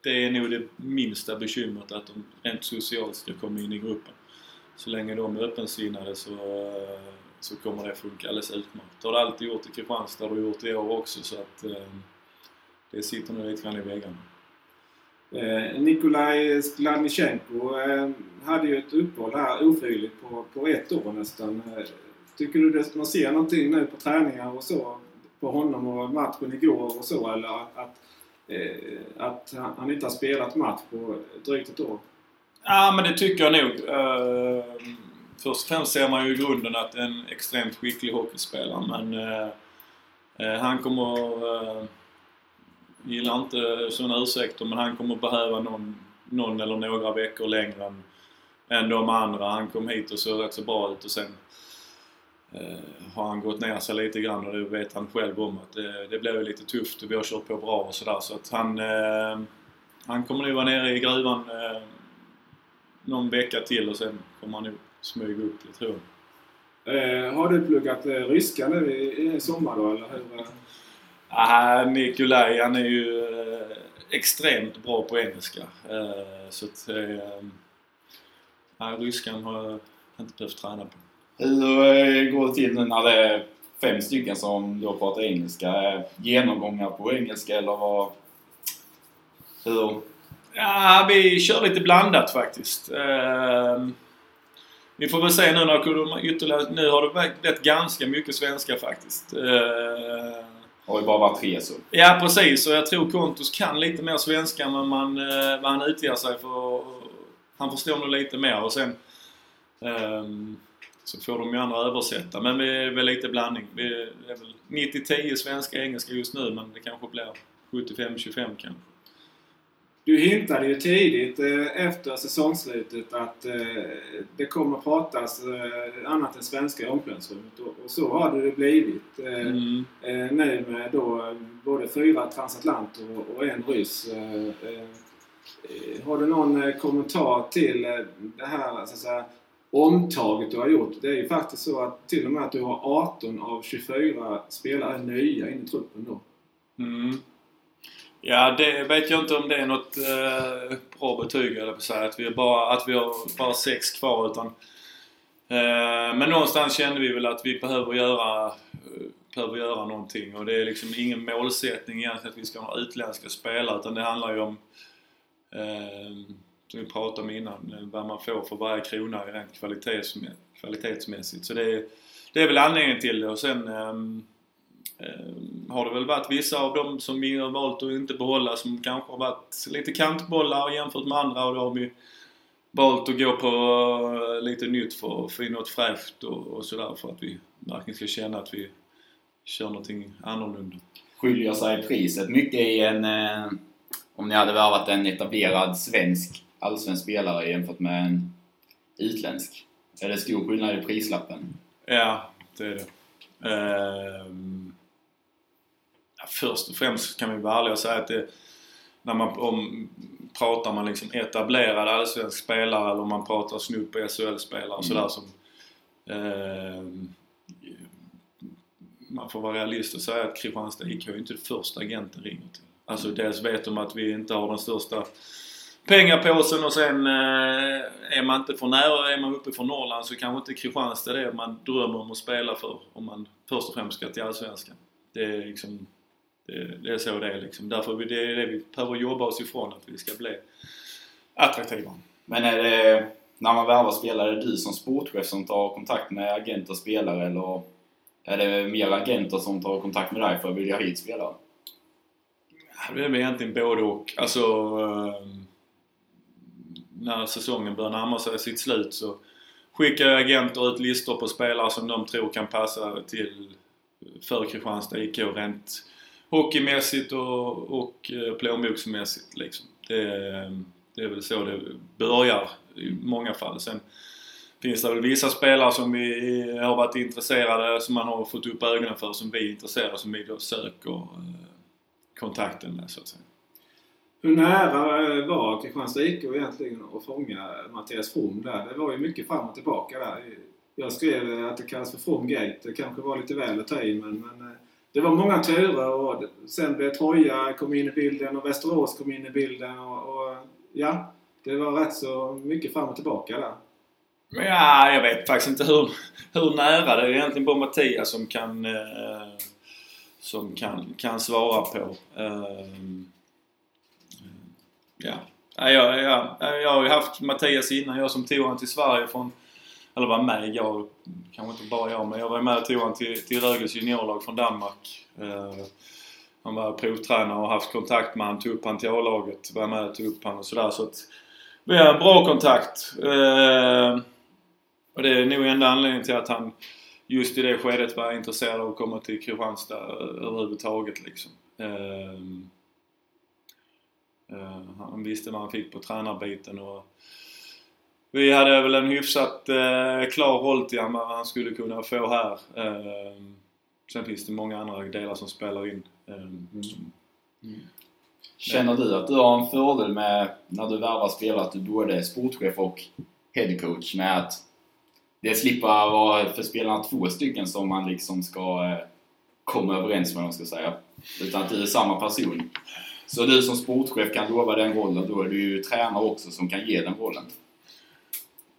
det är nog det minsta bekymret att de rent socialt ska komma in i gruppen. Så länge de är öppensinnade så, eh, så kommer det funka alldeles utmärkt. Det har det alltid gjort i Kristianstad och gjort i år också så att eh, det sitter nog lite grann i väggarna. Eh, Nikolaj Skladnichenko eh, hade ju ett uppehåll här ofrivilligt på, på ett år nästan. Eh, tycker du det, man ser någonting nu på träningar och så på honom och matchen igår och så eller att, att, eh, att han- han inte har spelat match på drygt ett år? Ja, men det tycker jag nog. Eh, först och främst ser man ju i grunden att det är en extremt skicklig hockeyspelare men eh, eh han kommer... Eh, gillar inte sådana ursäkter men han kommer behöva någon, någon eller några veckor längre än, än de andra. Han kom hit och såg rätt så bra ut och sen eh, har han gått ner sig lite grann och det vet han själv om att det, det blir ju lite tufft och vi har kört på bra och sådär så att han... Eh, han kommer nog vara nere i gruvan eh, någon vecka till och sen kommer han nog smyga upp det tror jag. Eh, har du pluggat eh, ryska nu i, i sommar då eller hur? eh? Ah, Nikolaj han är ju eh, extremt bra på engelska. Eh, så att eh, ryskan har jag inte behövt träna på. Hur eh, går det till nu när det är fem stycken som då pratar engelska? Eh, Genomgångar på engelska eller vad? Hur? Ja, vi kör lite blandat faktiskt. Ehm, vi får väl se nu när ytterligare... Nu har det blivit ganska mycket svenska faktiskt. Ehm, Har ju bara varit tre så. ja, precis. Och jag tror Kontos kan lite mer svenska än vad, man, eh, vad han utger sig för. Han förstår nog lite mer och sen... ehm, så får de ju andra översätta. Men vi är väl lite blandning. Vi är väl 90-10 svenska och engelska just nu men det kanske blir 75-25 kanske. Du hintade ju tidigt eh, efter säsongslutet att eh, det kommer att pratas eh, annat än svenska i omklädningsrummet. Och, så har det blivit. Mm. nu med då både fyra transatlanter och, en ryss. Har du någon kommentar till det här så att säga, omtaget du har gjort? Det är ju faktiskt så att till och med att du har 18 av 24 spelare nya in i truppen då. Mm. Ja, det vet jag inte om det är något eh, bra betyg eller på säga att vi, är bara, att vi har bara sex kvar utan eh, Men någonstans kände vi väl att vi behöver göra, eh, behöver göra någonting. Och det är liksom ingen målsättning egentligen att vi ska ha utländska spelare utan det handlar ju om eh, som vi pratade om innan, eh, vad man får för varje krona rent kvalitetsmässigt. Så det är, det är väl anledningen till det. Och sen eh, har det väl varit vissa av dem som vi har valt att inte behålla som kanske har varit lite kantbollar jämfört med andra och då har vi valt att gå på eh, lite nytt för att få in något fräscht och, och sådär för att vi verkligen ska känna att vi kör någonting annorlunda. Skiljer sig priset mycket i en... Eh, om ni hade värvat en etablerad svensk allsvensk spelare jämfört med en utländsk? Är det stor skillnad i prislappen? Ja, det är det. Ehm, ja, först och främst kan vi vara ärliga och säga att det, när man om, pratar man liksom etablerad allsvensk spelare eller om man pratar snudd på SHL-spelare och sådär som ehm, man får vara realist och säga att Kristianstad IK är inte det första agenten ringer till. Alltså dels vet de att vi inte har den största pengapåsen och sen eh, är man inte för nära, är man uppe från Norrland så kanske inte Kristianstad är det man drömmer om att spela för om man först och främst ska till Allsvenskan. Det är liksom det, det är så det är liksom. Därför vi- det är det vi behöver jobba oss ifrån, att vi ska bli attraktiva. Men är det, när man värvar spelare, är det du som sportchef som tar kontakt med agenter och spelare eller är det mer agenter som tar kontakt med dig för att vilja hit spelare? Det är väl egentligen både och. Alltså, eh, när säsongen börjar närma sig sitt slut så skickar agenter ut listor på spelare som de tror kan passa till för Kristianstad IK rent hockeymässigt och, och eh, plånboksmässigt liksom. Det, är- det är väl så det börjar i många fall. Sen finns det väl vissa spelare som vi har varit intresserade, som man har fått upp ögonen för, som vi är intresserade som vi då söker eh, kontakten med så att säga. Hur nära eh, var Kristianstad IK egentligen att fånga Mattias From där? Det var ju mycket fram och tillbaka där. Jag skrev att det kallas för From Gate. Det kanske var lite väl att ta i men, men det var många turer och sen blev Troja kom in i bilden och Västerås kom in i bilden och, och ja, det var rätt så mycket fram och tillbaka där. Ja, jag vet faktiskt inte hur, hur nära. Det är egentligen bara Mattias som kan, eh, som kan, kan svara på. Eh, eh ja. Ja, jag, ja, jag har ju haft Mattias innan. Jag som tog honom till Sverige från, eller var med, jag, kanske inte bara jag, men jag var med och tog honom till, till Rögles juniorlag från Danmark. Eh, han var provtränare och haft kontakt med han, tog upp han till A-laget, var med och tog upp honom och sådär. Så att vi har en bra kontakt. Eh, och det är nog enda anledningen till att han just i det skedet var intresserad av att komma till Kristianstad eh, överhuvudtaget liksom. Eh, eh, han visste vad han fick på tränarbiten och vi hade väl en hyfsat eh, klar roll till honom vad han skulle kunna få här. Eh, sen finns det många andra delar som spelar in. Ehm, mm. Känner du att du har en fördel med när du värvar spelare att du både är sportchef och headcoach med att det slipper vara för spelarna två stycken som man liksom ska eh, komma överens med, om man ska säga. Utan att du är samma person. Så du som sportchef kan lova den rollen, då är du ju tränare också som kan ge den rollen.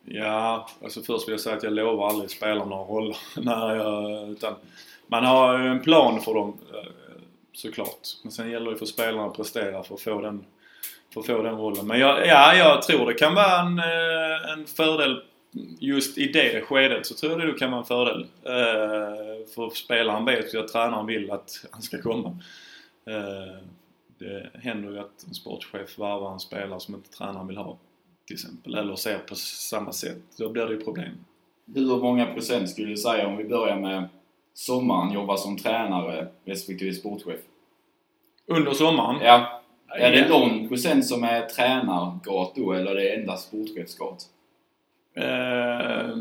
Ja, alltså först vill jag säga att jag lovar aldrig spelarna några roller. [LAUGHS] när jag, utan man har ju en plan för dem eh, såklart. Men sen gäller det för spelarna att prestera för att få den för att få den rollen. Men jag, ja, jag tror det kan vara en, eh, en fördel just i det skedet så tror jag det kan vara en fördel. Eh, för spelaren vet ju att tränaren vill att han ska komma. Det händer ju att en sportchef varvar en spelare som inte tränaren vill ha till exempel. Eller ser på samma sätt. Då blir det ju problem. Hur många procent skulle du säga om vi börjar med sommaren jobba som tränare respektive sportchef? Under sommaren? Ja. Är det någon procent som är tränargat då eller är det endast sportchefsgat? Uh,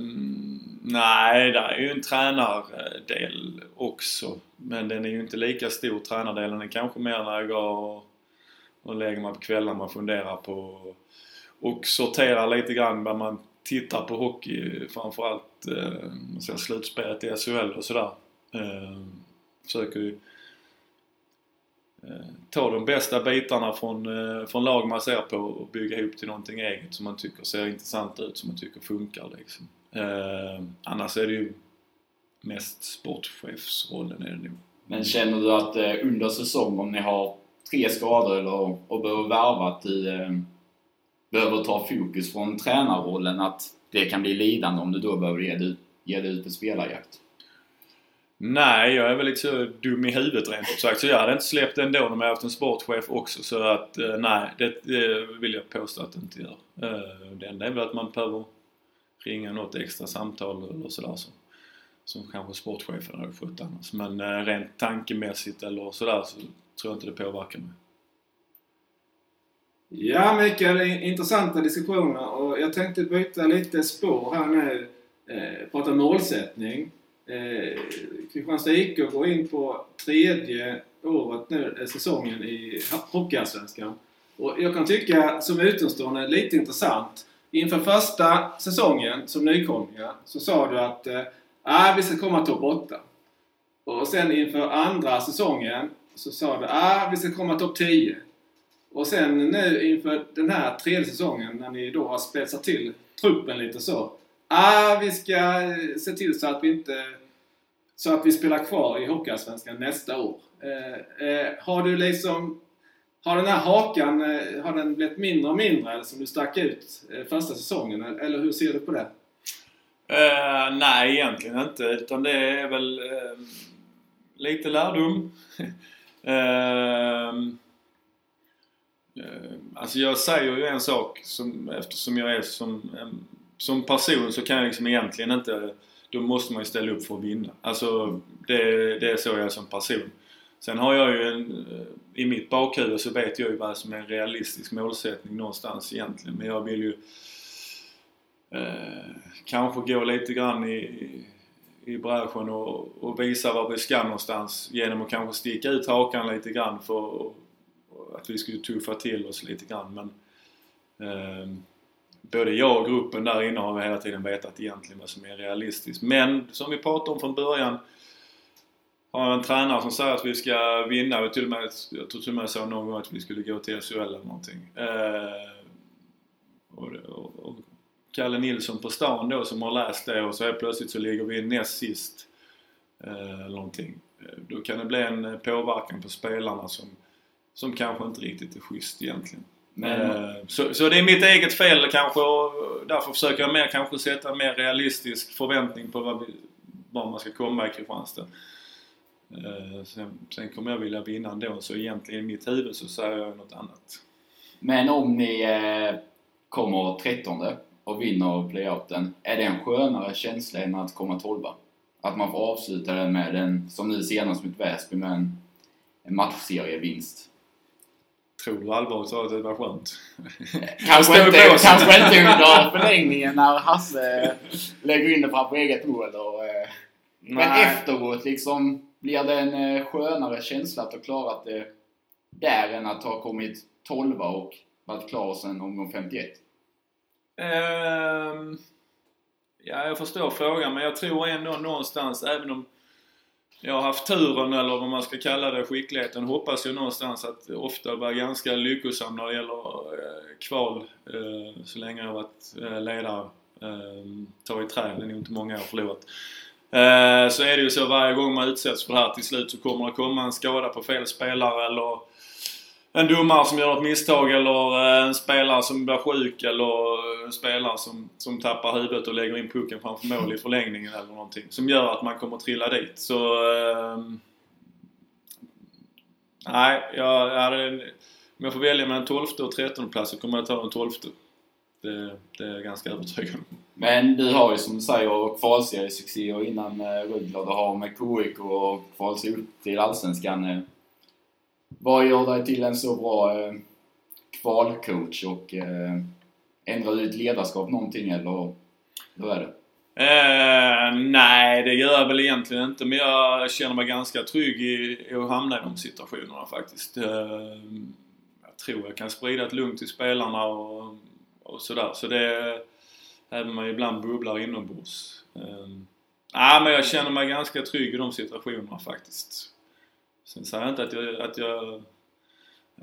nej, det är ju en tränardel också. Men den är ju inte lika stor, tränardelen. är kanske mer när jag går och, och lägger mig på kvällarna och funderar på och sorterar lite grann när man tittar på hockey. Framförallt eh, slutspelet i SHL och sådär. Eh, försöker ju eh, ta de bästa bitarna från, eh, från lag man ser på och bygga ihop till någonting eget som man tycker ser intressant ut, som man tycker funkar liksom. Eh, annars är det ju mest sportchefsrollen är det nog. Men känner du att eh, under säsong om ni har tre skador eller, och behöver värva till eh, behöver ta fokus från tränarrollen att det kan bli lidande om du då behöver ge dig, ge dig ut på spelarjakt? Nej, jag är väl lite så dum i huvudet rent ut sagt. Så jag hade inte släppt ändå om jag haft en sportchef också. Så att eh, nej, det, det vill jag påstå att det inte gör. Eh, det enda är väl att man behöver ringa något extra samtal eller sådär som, som kanske sportchefen hade skött annars. Men eh, rent tankemässigt eller sådär så tror jag inte det påverkar mig. Ja Mikael, intressanta diskussioner och jag tänkte byta lite spår här nu. Eh, prata målsättning. Eh, Kristianstad IK går in på tredje året nu, eh, säsongen i Hockeyallsvenskan. Och jag kan tycka som utomstående lite intressant. Inför första säsongen som nykomlingar så sa du att eh, ah, vi ska komma topp 8. Och sen inför andra säsongen så sa du att vi ska komma topp 10. Och sen nu inför den här tredje säsongen när ni då har spetsat till truppen lite så. Ah, vi ska eh, se till så att vi inte... Så att vi spelar kvar i Hockeyallsvenskan nästa år. Eh, eh, har du liksom... Har den här hakan, eh, har den blivit mindre och mindre som du stack ut eh, första säsongen? Eh, eller hur ser du på det? Uh, nej, egentligen inte. Utan det är väl uh, lite lärdom. uh, [LAUGHS] Eh, Eh, alltså jag säger ju en sak som, eftersom jag är som, som person så kan jag liksom egentligen inte... Då måste man ju ställa upp för att vinna. Alltså det, det är så jag är som person. Sen har jag ju en... Eh, I mitt bakhuvud så vet jag ju vad som är en realistisk målsättning någonstans egentligen. Men jag vill ju eh, kanske gå lite grann i, i bräschen och, och visa var vi ska någonstans genom att kanske sticka ut hakan lite grann för att vi skulle tuffa till oss lite grann men eh, både jag och gruppen där inne har hela tiden vetat egentligen vad som är realistiskt. Men som vi pratade om från början har en tränare som säger att vi ska vinna. Jag, till och med, jag tror till och med jag sa någon gång att vi skulle gå till SHL eller någonting. Eh, och, och, och, Kalle Nilsson på stan då som har läst det och så helt plötsligt så ligger vi näst sist. Eh, någonting. Då kan det bli en påverkan på spelarna som som kanske inte riktigt är schysst egentligen. Men, eh, så, så, det är mitt eget fel kanske och därför försöker jag mer kanske sätta en mer realistisk förväntning på vad, vi, var man ska komma i Kristianstad. Eh, sen, sen kommer jag vilja vinna ändå så egentligen i mitt huvud så säger jag något annat. Men om ni eh, kommer trettonde och vinner playouten, är det en skönare känsla än att komma tolva? Att man får avsluta den med en, som nu senast mot Väsby, med en, en matchserievinst? Tror du allvarligt talat att det var skönt? [LAUGHS] Kanske inte, kanske inte under [LAUGHS] förlängningen när Hasse lägger in det framför eget mål. Och, eh, men efteråt liksom, blir det en eh, skönare känsla att ha klarat det där än att ha kommit 12 och varit klar sen omgång 51? Um, ehm, ja, jag förstår frågan men jag tror ändå någonstans, även om jag har haft turen, eller vad man ska kalla det, skickligheten, hoppas jag någonstans att ofta vara ganska lyckosam när det gäller eh, kval. Eh, så länge jag varit eh, ledare. Ehm, Ta i trä, det är nog inte många jag har förlorat. Eh, så är det ju så varje gång man utsätts för det här till slut så kommer det komma en skada på fel spelare eller en domare som gör något misstag eller eh, en spelare som blir sjuk eller eh, en spelare som, som tappar huvudet och lägger in pucken framför mål i förlängningen eller någonting. Som gör att man kommer att trilla dit. Så... Eh, nej, jag, hade, om jag får välja mellan 12 och 13 plats så kommer jag ta den 12. Det, det är jag ganska övertygad om. Men du har ju som du säger kvalseriesuccéer innan eh, Rögle. Du har med KIK och kvalsol till Allsvenskan. Eh, vad gör dig till en så bra eh, kvalcoach och eh, ändrar du ditt ledarskap någonting eller hur är det? Eh, nej, det gör jag väl egentligen inte. Men jag känner mig ganska trygg i, i att hamna i de situationerna faktiskt. Eh, jag tror jag kan sprida ett lugn till spelarna och, och sådär. Så det... Även om man ibland bubblar inombords. Eh, nej, men jag känner mig ganska trygg i de situationerna faktiskt. Sen säger jag inte att jag, att jag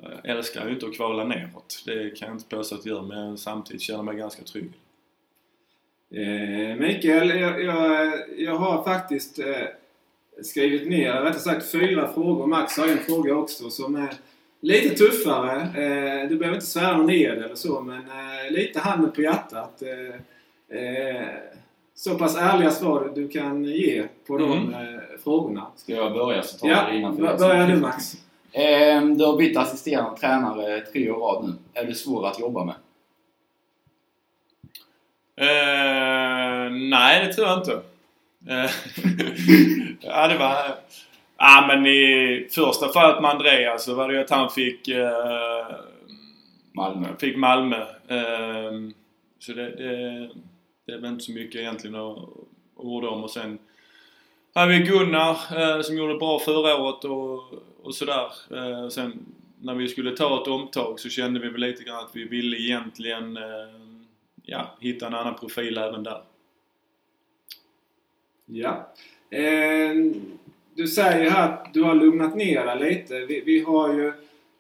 jag älskar ju inte att kvala neråt. Det kan jag inte påstå att jag gör, men samtidigt känner jag mig ganska trygg. Eh, Mikael, jag, jag, jag har faktiskt eh, skrivit ner, rättare sagt fyra frågor. Max har en fråga också som är lite tuffare. Eh, du behöver inte svära ner eller så, men eh, lite handen på hjärtat. Eh, eh, så pass ärliga svar du kan ge på Mm. eh, frågorna. Ska jag börja så tar Ja, innan. bör- börja du Max. Eh, du har bytt assisterande tränare tre år rad nu. Är det svårt att jobba med? Eh, nej, det tror jag inte. Eh, [LAUGHS] ja, det var... Ja, men i första fallet med Andreas så var det ju att han fick, eh, Malmö. fick Malmö. Så det, det, det är väl inte så mycket egentligen att att orda om. Och sen hade vi Gunnar eh, som gjorde bra förra året och, och sådär. Eh, sen när vi skulle ta ett omtag så kände vi väl lite grann att vi ville egentligen eh, ja, hitta en annan profil även där. Ja. Eh, du säger här att du har lugnat ner dig lite. Vi, vi har ju,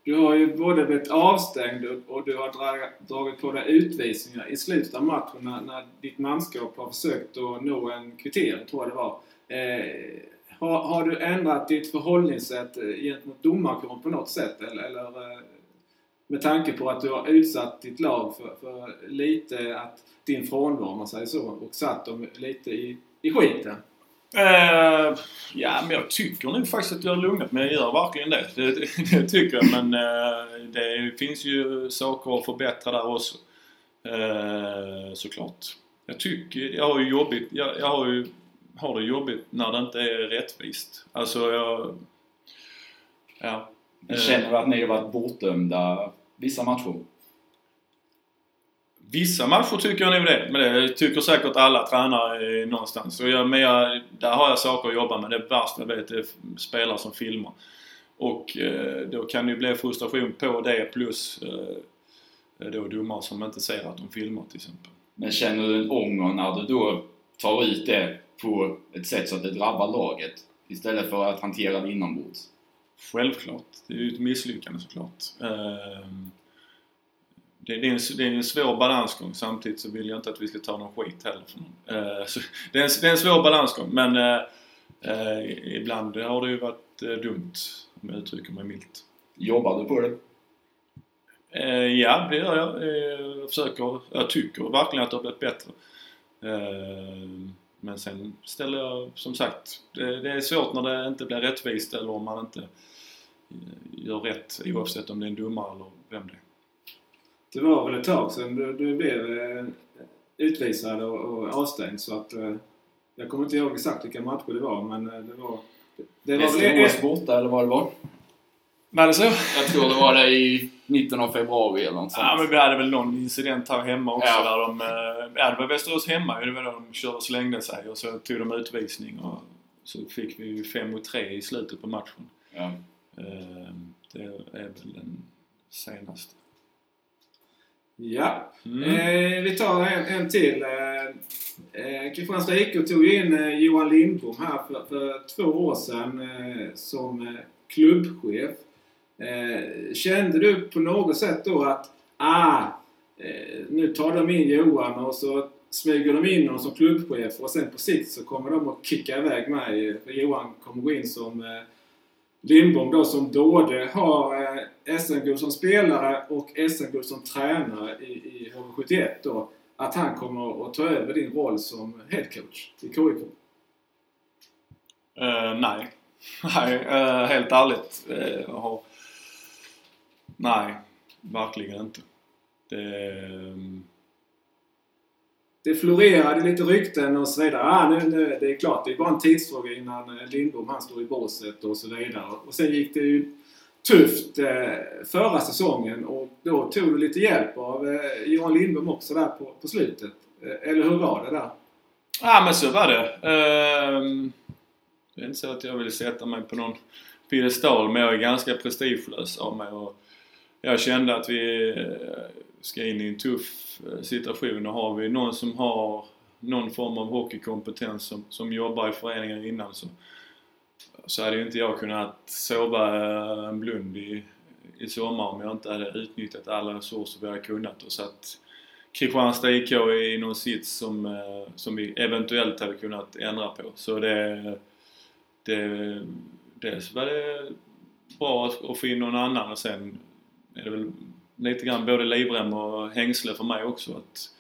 du har ju både blivit avstängd och, du har dragit på dig utvisningar i slutet av matchen när, när ditt manskap har försökt att nå en kvittering, tror jag det var. Eh, har, har du ändrat ditt förhållningssätt eh, gentemot domarkåren på något sätt? Eller, eller eh, med tanke på att du har utsatt ditt lag för, för lite att din frånvaro, om man säger så, och satt dem lite i, i skiten? Uh, ja, men jag tycker nog faktiskt att jag har lugnat mig. Jag gör verkligen det. Det, det, [LAUGHS] det tycker jag. Men uh, det finns ju saker att förbättra där också. Uh, såklart. Jag tycker, jag har ju jobbigt, jag, jag har ju har det jobbigt när det inte är rättvist. Alltså jag... Ja. Jag känner du att ni har varit bortdömda vissa matcher? Vissa matcher tycker jag nog det. Men det tycker säkert alla tränare eh, någonstans. Och jag, men jag, där har jag saker att jobba med. Det värsta jag vet är spelare som filmar. Och eh, då kan det ju bli frustration på det plus eh, då domare som inte ser att de filmar till exempel. Men känner du en ånger när du då tar ut det på ett sätt så att det drabbar laget? Istället för att hantera det inombords? Självklart. Det är ju ett misslyckande såklart. Eh, det, är en, det är en svår balansgång. Samtidigt så vill jag inte att vi ska ta någon skit heller. Eh, så [LAUGHS] det, är en, det är en svår balansgång men eh, eh, ibland har det ju varit dumt om jag uttrycker mig milt. Jobbar du på det? Ja, det gör jag. Jag försöker. Jag tycker verkligen att det har blivit bättre. Men sen ställer jag, som sagt, det, är svårt när det inte blir rättvist eller om man inte gör rätt oavsett om det är en domare eller vem det är. Det var väl ett tag sedan du, du blev eh, utvisad och, och avstängd så att eh, jag kommer inte ihåg exakt vilka matcher det var men eh, det var... Det var väl Västerås borta eller vad det var? Men så? Jag tror det var det i mitten av februari eller något sånt. Ja men vi hade väl någon incident här hemma också Ja. där de... Ja det var Västerås hemma ju. Det var då de körde och slängde sig och så tog de utvisning och så fick vi ju 5 mot 3 i slutet på matchen. Ja. Det är väl den senaste. Ja. Mm. Eh, vi tar en, en till. Eh, eh, Kristianstad IK tog ju in eh, Johan Lindbom här för, för två år sedan eh, som eh, klubbchef. Eh, kände du på något sätt då att ah, nu tar de in Johan och så smyger de in honom som klubbchef och sen på sikt så kommer de att kicka iväg mig. För Johan kommer gå in som Lindbom då som både har eh, SM-guld som spelare och SM-guld som tränare i, i HV71 då, att han kommer att ta över din roll som headcoach i KIK? Uh, eh, nej. [LAUGHS] Nej, uh, helt ärligt. Uh, har... Nej, verkligen inte. Det... ehm, det florerade lite rykten och så vidare. Ah, nu, nu, det är klart, det är bara en tidsfråga innan eh, Lindbom han står i båset och så vidare. Och sen gick det ju tufft eh, förra säsongen och då tog du lite hjälp av eh, Johan Lindbom också där på, på slutet. Eh, eller hur var det där? Ja men så var det. Uh, det är inte så att jag vill sätta mig på någon piedestal men jag är ganska prestigelös av mig och jag kände att vi eh, ska in i en tuff eh, situation och har vi någon som har någon form av hockeykompetens som, som jobbar i föreningen innan så, så hade ju inte jag kunnat sova eh, en blund i, i sommar om jag inte hade utnyttjat alla resurser vi hade kunnat och satt Kristianstad IK i någon sits som, eh, som vi eventuellt hade kunnat ändra på. Så det... det dels var det bra att få in någon annan och sen är det väl lite grann både livrem och hängsle för mig också att,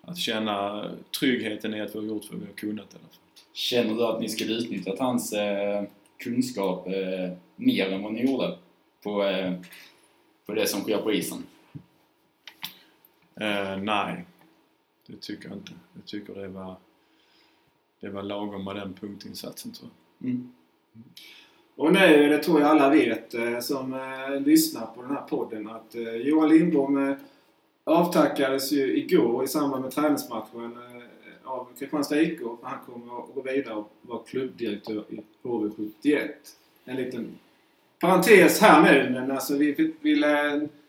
att känna tryggheten i att vi har gjort vad vi har kunnat i alla fall. Känner du att ni skulle utnyttjat hans eh, kunskap eh, mer än vad ni gjorde på, eh, på det som sker på isen? Eh, nej, det tycker jag inte. Jag tycker det var, det var lagom med den punktinsatsen tror jag. Mm. Och nu, det tror jag alla vet eh, som eh, lyssnar på den här podden, att eh, Johan Lindbom eh, avtackades ju igår i samband med träningsmatchen eh, av Kristianstad IK. Han kommer att gå vidare och vara klubbdirektör i HV71. En liten parentes här nu, men alltså vi vill- eh,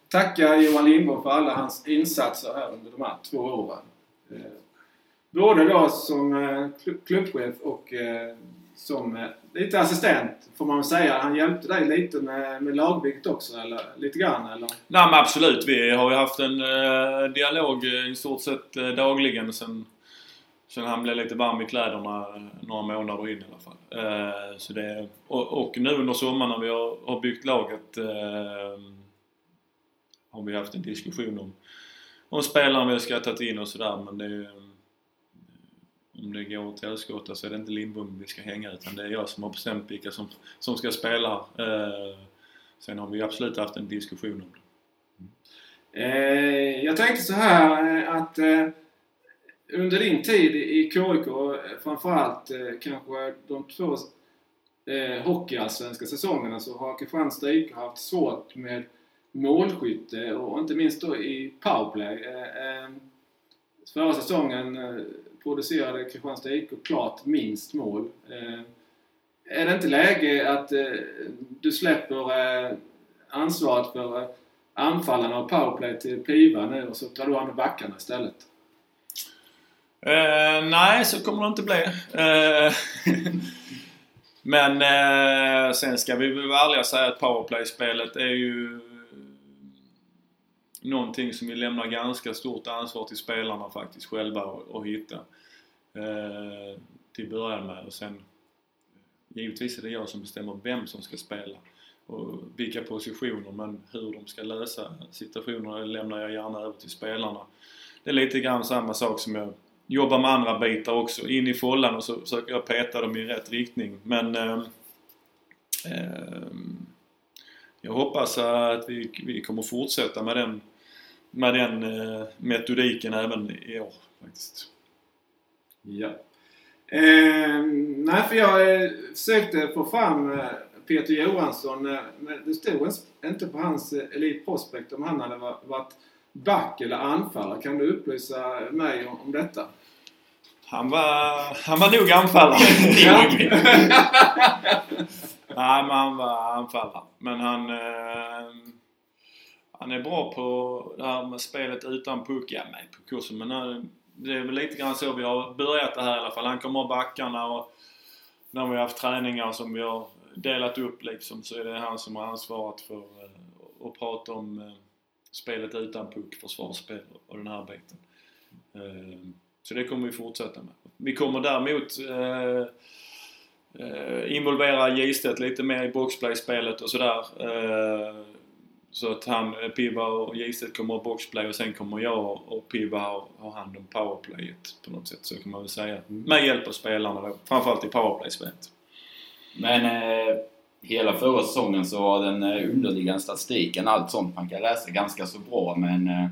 tacka Johan Lindbom för alla hans insatser här under de här två åren. Eh, Både då som eh, klubbchef och eh, som eh, lite assistent får man väl säga. Han hjälpte dig lite med, med lagbygget också, eller lite grann eller? Nej men absolut, vi har ju haft en eh, dialog eh, i stort sett eh, dagligen sen, sen han blev lite varm i kläderna eh, några månader in i alla fall. Eh, så det, och, och nu under sommaren när vi har, har byggt laget eh, har vi haft en diskussion om, om spelaren vi ska ta in och sådär men det är, om det går till helskotta så är det inte Lindbom vi ska hänga utan det är jag som har bestämt vilka som, som ska spela. Eh, sen har vi absolut haft en diskussion om det. Eh, jag tänkte så här eh, att eh, under din tid i KIK, framförallt eh, kanske de två eh, hockeyallsvenska säsongerna så har Kristianstad IK haft svårt med målskytte och inte minst då i powerplay. Eh, eh, förra säsongen eh, producerade Kristianstad IK klart minst mål. Eh, är det inte läge att eh, du släpper eh, ansvaret för anfallarna och powerplay till Piva nu och så tar du hand om backarna istället? Uh, nej, så kommer det inte bli. Uh, [LAUGHS] men uh, sen ska vi väl vara ärliga och säga att powerplay-spelet är ju någonting som vi lämnar ganska stort ansvar till spelarna faktiskt själva att att hitta. Eh, till börja med och sen eh, givetvis är det jag som bestämmer vem som ska spela och vilka positioner men hur de ska lösa situationerna lämnar jag gärna över till spelarna. Det är lite grann samma sak som jag jobbar med andra bitar också. In i follan och så försöker jag peta dem i rätt riktning. Men eh, eh, jag hoppas att vi, vi kommer fortsätta med den, med den eh, metodiken även i år faktiskt. Ja. Eh, nej, för jag eh, försökte få fram eh, Peter Johansson, eh, men det stod inte på hans eh, Elite Prospect om han hade va- varit back eller anfallare. Kan du upplysa mig om, om detta? Han var, han var nog anfallare. [LAUGHS] Ja. Nej, men han var anfallare. Men han... Eh, han är bra på det här med spelet utan puck. Ja, med på kursen. Men eh, det är väl lite grann så vi har börjat det här i alla fall. Han kommer av backarna och när vi har haft träningar som vi har delat upp liksom så är det han som har ansvarat för eh, att prata om eh, spelet utan puck, försvarsspel och den här biten. Eh, så det kommer vi fortsätta med. Vi kommer däremot involvera Gistet lite mer i boxplay-spelet och sådär. Så att han, eh, Piva och Giset kommer ha boxplay och sen kommer jag och Piva ha, hand om powerplayet på något sätt. Så kan man väl säga. Med hjälp av spelarna då. Framförallt i powerplay-spelet. Men eh, hela förra säsongen så var den eh, underliggande statistiken, allt sånt man kan läsa, ganska så bra. Men eh,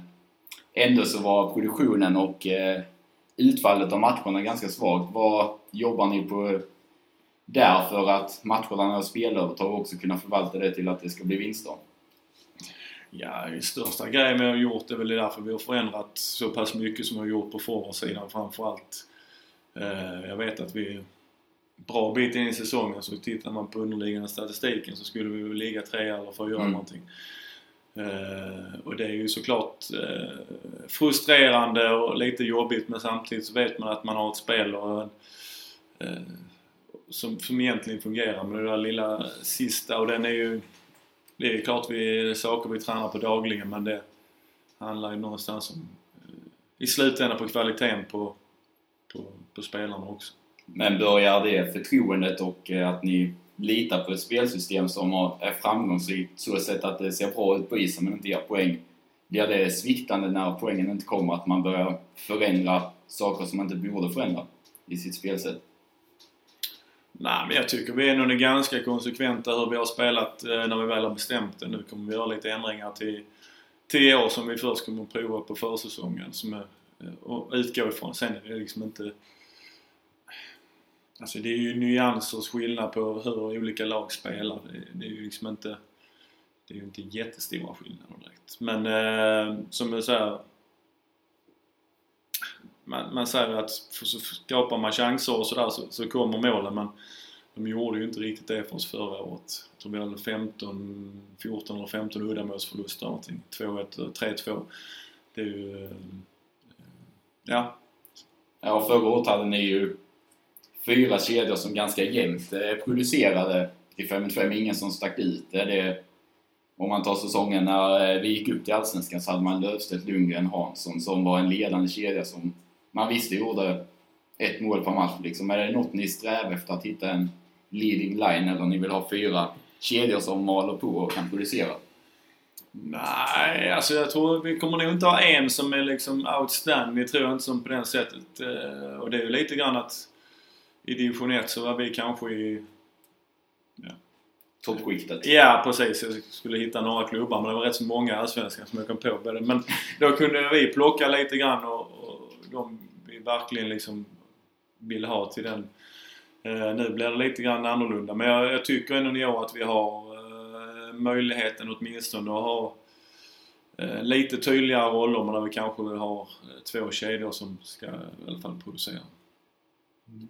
ändå så var produktionen och eh, utfallet av matcherna ganska svagt. Vad jobbar ni på där för att matcherna och spelövertag också kunna förvalta det till att det ska bli vinster? Ja, den största grejen vi har gjort är väl därför vi har förändrat så pass mycket som vi har gjort på forwardsidan framförallt. Eh, jag vet att vi bra bit in i säsongen så tittar man på underliggande statistiken så skulle vi väl ligga trea eller fyra Mm. någonting. Eh, och det är ju såklart eh, frustrerande och lite jobbigt men samtidigt så vet man att man har ett spel och en, eh, som, som egentligen fungerar med det där lilla sista och den är ju det är klart vi saker vi tränar på dagligen men det handlar ju någonstans om eh, i slutändan på kvaliteten på, på, på spelarna också. Men börjar det förtroendet och eh, att ni litar på ett spelsystem som är framgångsrikt så sätt att det ser bra ut på isen men inte ger poäng. Blir det sviktande när poängen inte kommer? Att man börjar förändra saker som man inte borde förändra i sitt spelsätt? Nej, men jag tycker vi är nog ganska konsekventa hur vi har spelat eh, när vi väl har bestämt det. Nu kommer vi göra lite ändringar till, till år som vi först kommer att prova på försäsongen som är, eh, och utgå ifrån. Sen är det liksom inte... Alltså det är ju nyansers skillnad på hur olika lag spelar. Det, är ju liksom inte... Det är ju inte jättestora skillnader direkt. Men eh, som jag säger... Man, man säger att så skapar man chanser och sådär så, så kommer målen men de gjorde ju inte riktigt det för oss förra året. Jag tror vi hade 15, 14 eller 15 uddamålsförluster någonting. 2-1, 3-2. Eh, det är ju... Eh, ja, Ja, förra året hade ni ju fyra kedjor som ganska jämnt eh, producerade till 5-5. Ingen som stack ut. Det, om man tar säsongen när vi gick upp till Allsvenskan så hade man Löfstedt, Lundgren, Hansson som var en ledande kedja som man visste gjorde ett mål per match. Liksom. Är det något ni strävar efter att hitta en leading line eller ni vill ha fyra kedjor som maler på och kan producera? Nej, alltså jag tror vi kommer nog inte ha en som är liksom outstanding. Tror jag inte som på det sättet. Eh, Och det är ju lite grann att i division 1 så var vi kanske i... Toppskiktet. Ja, precis. Jag skulle hitta några klubbar men det var rätt så många allsvenska som jag kom på. Men då kunde vi plocka lite grann och, och de verkligen liksom vill ha till den. Eh, nu blir det lite grann annorlunda men jag, jag tycker ändå i år att vi har eh, möjligheten åtminstone att ha eh, lite tydligare roller men där vi kanske har eh, två kedjor som ska i alla fall producera. Mm.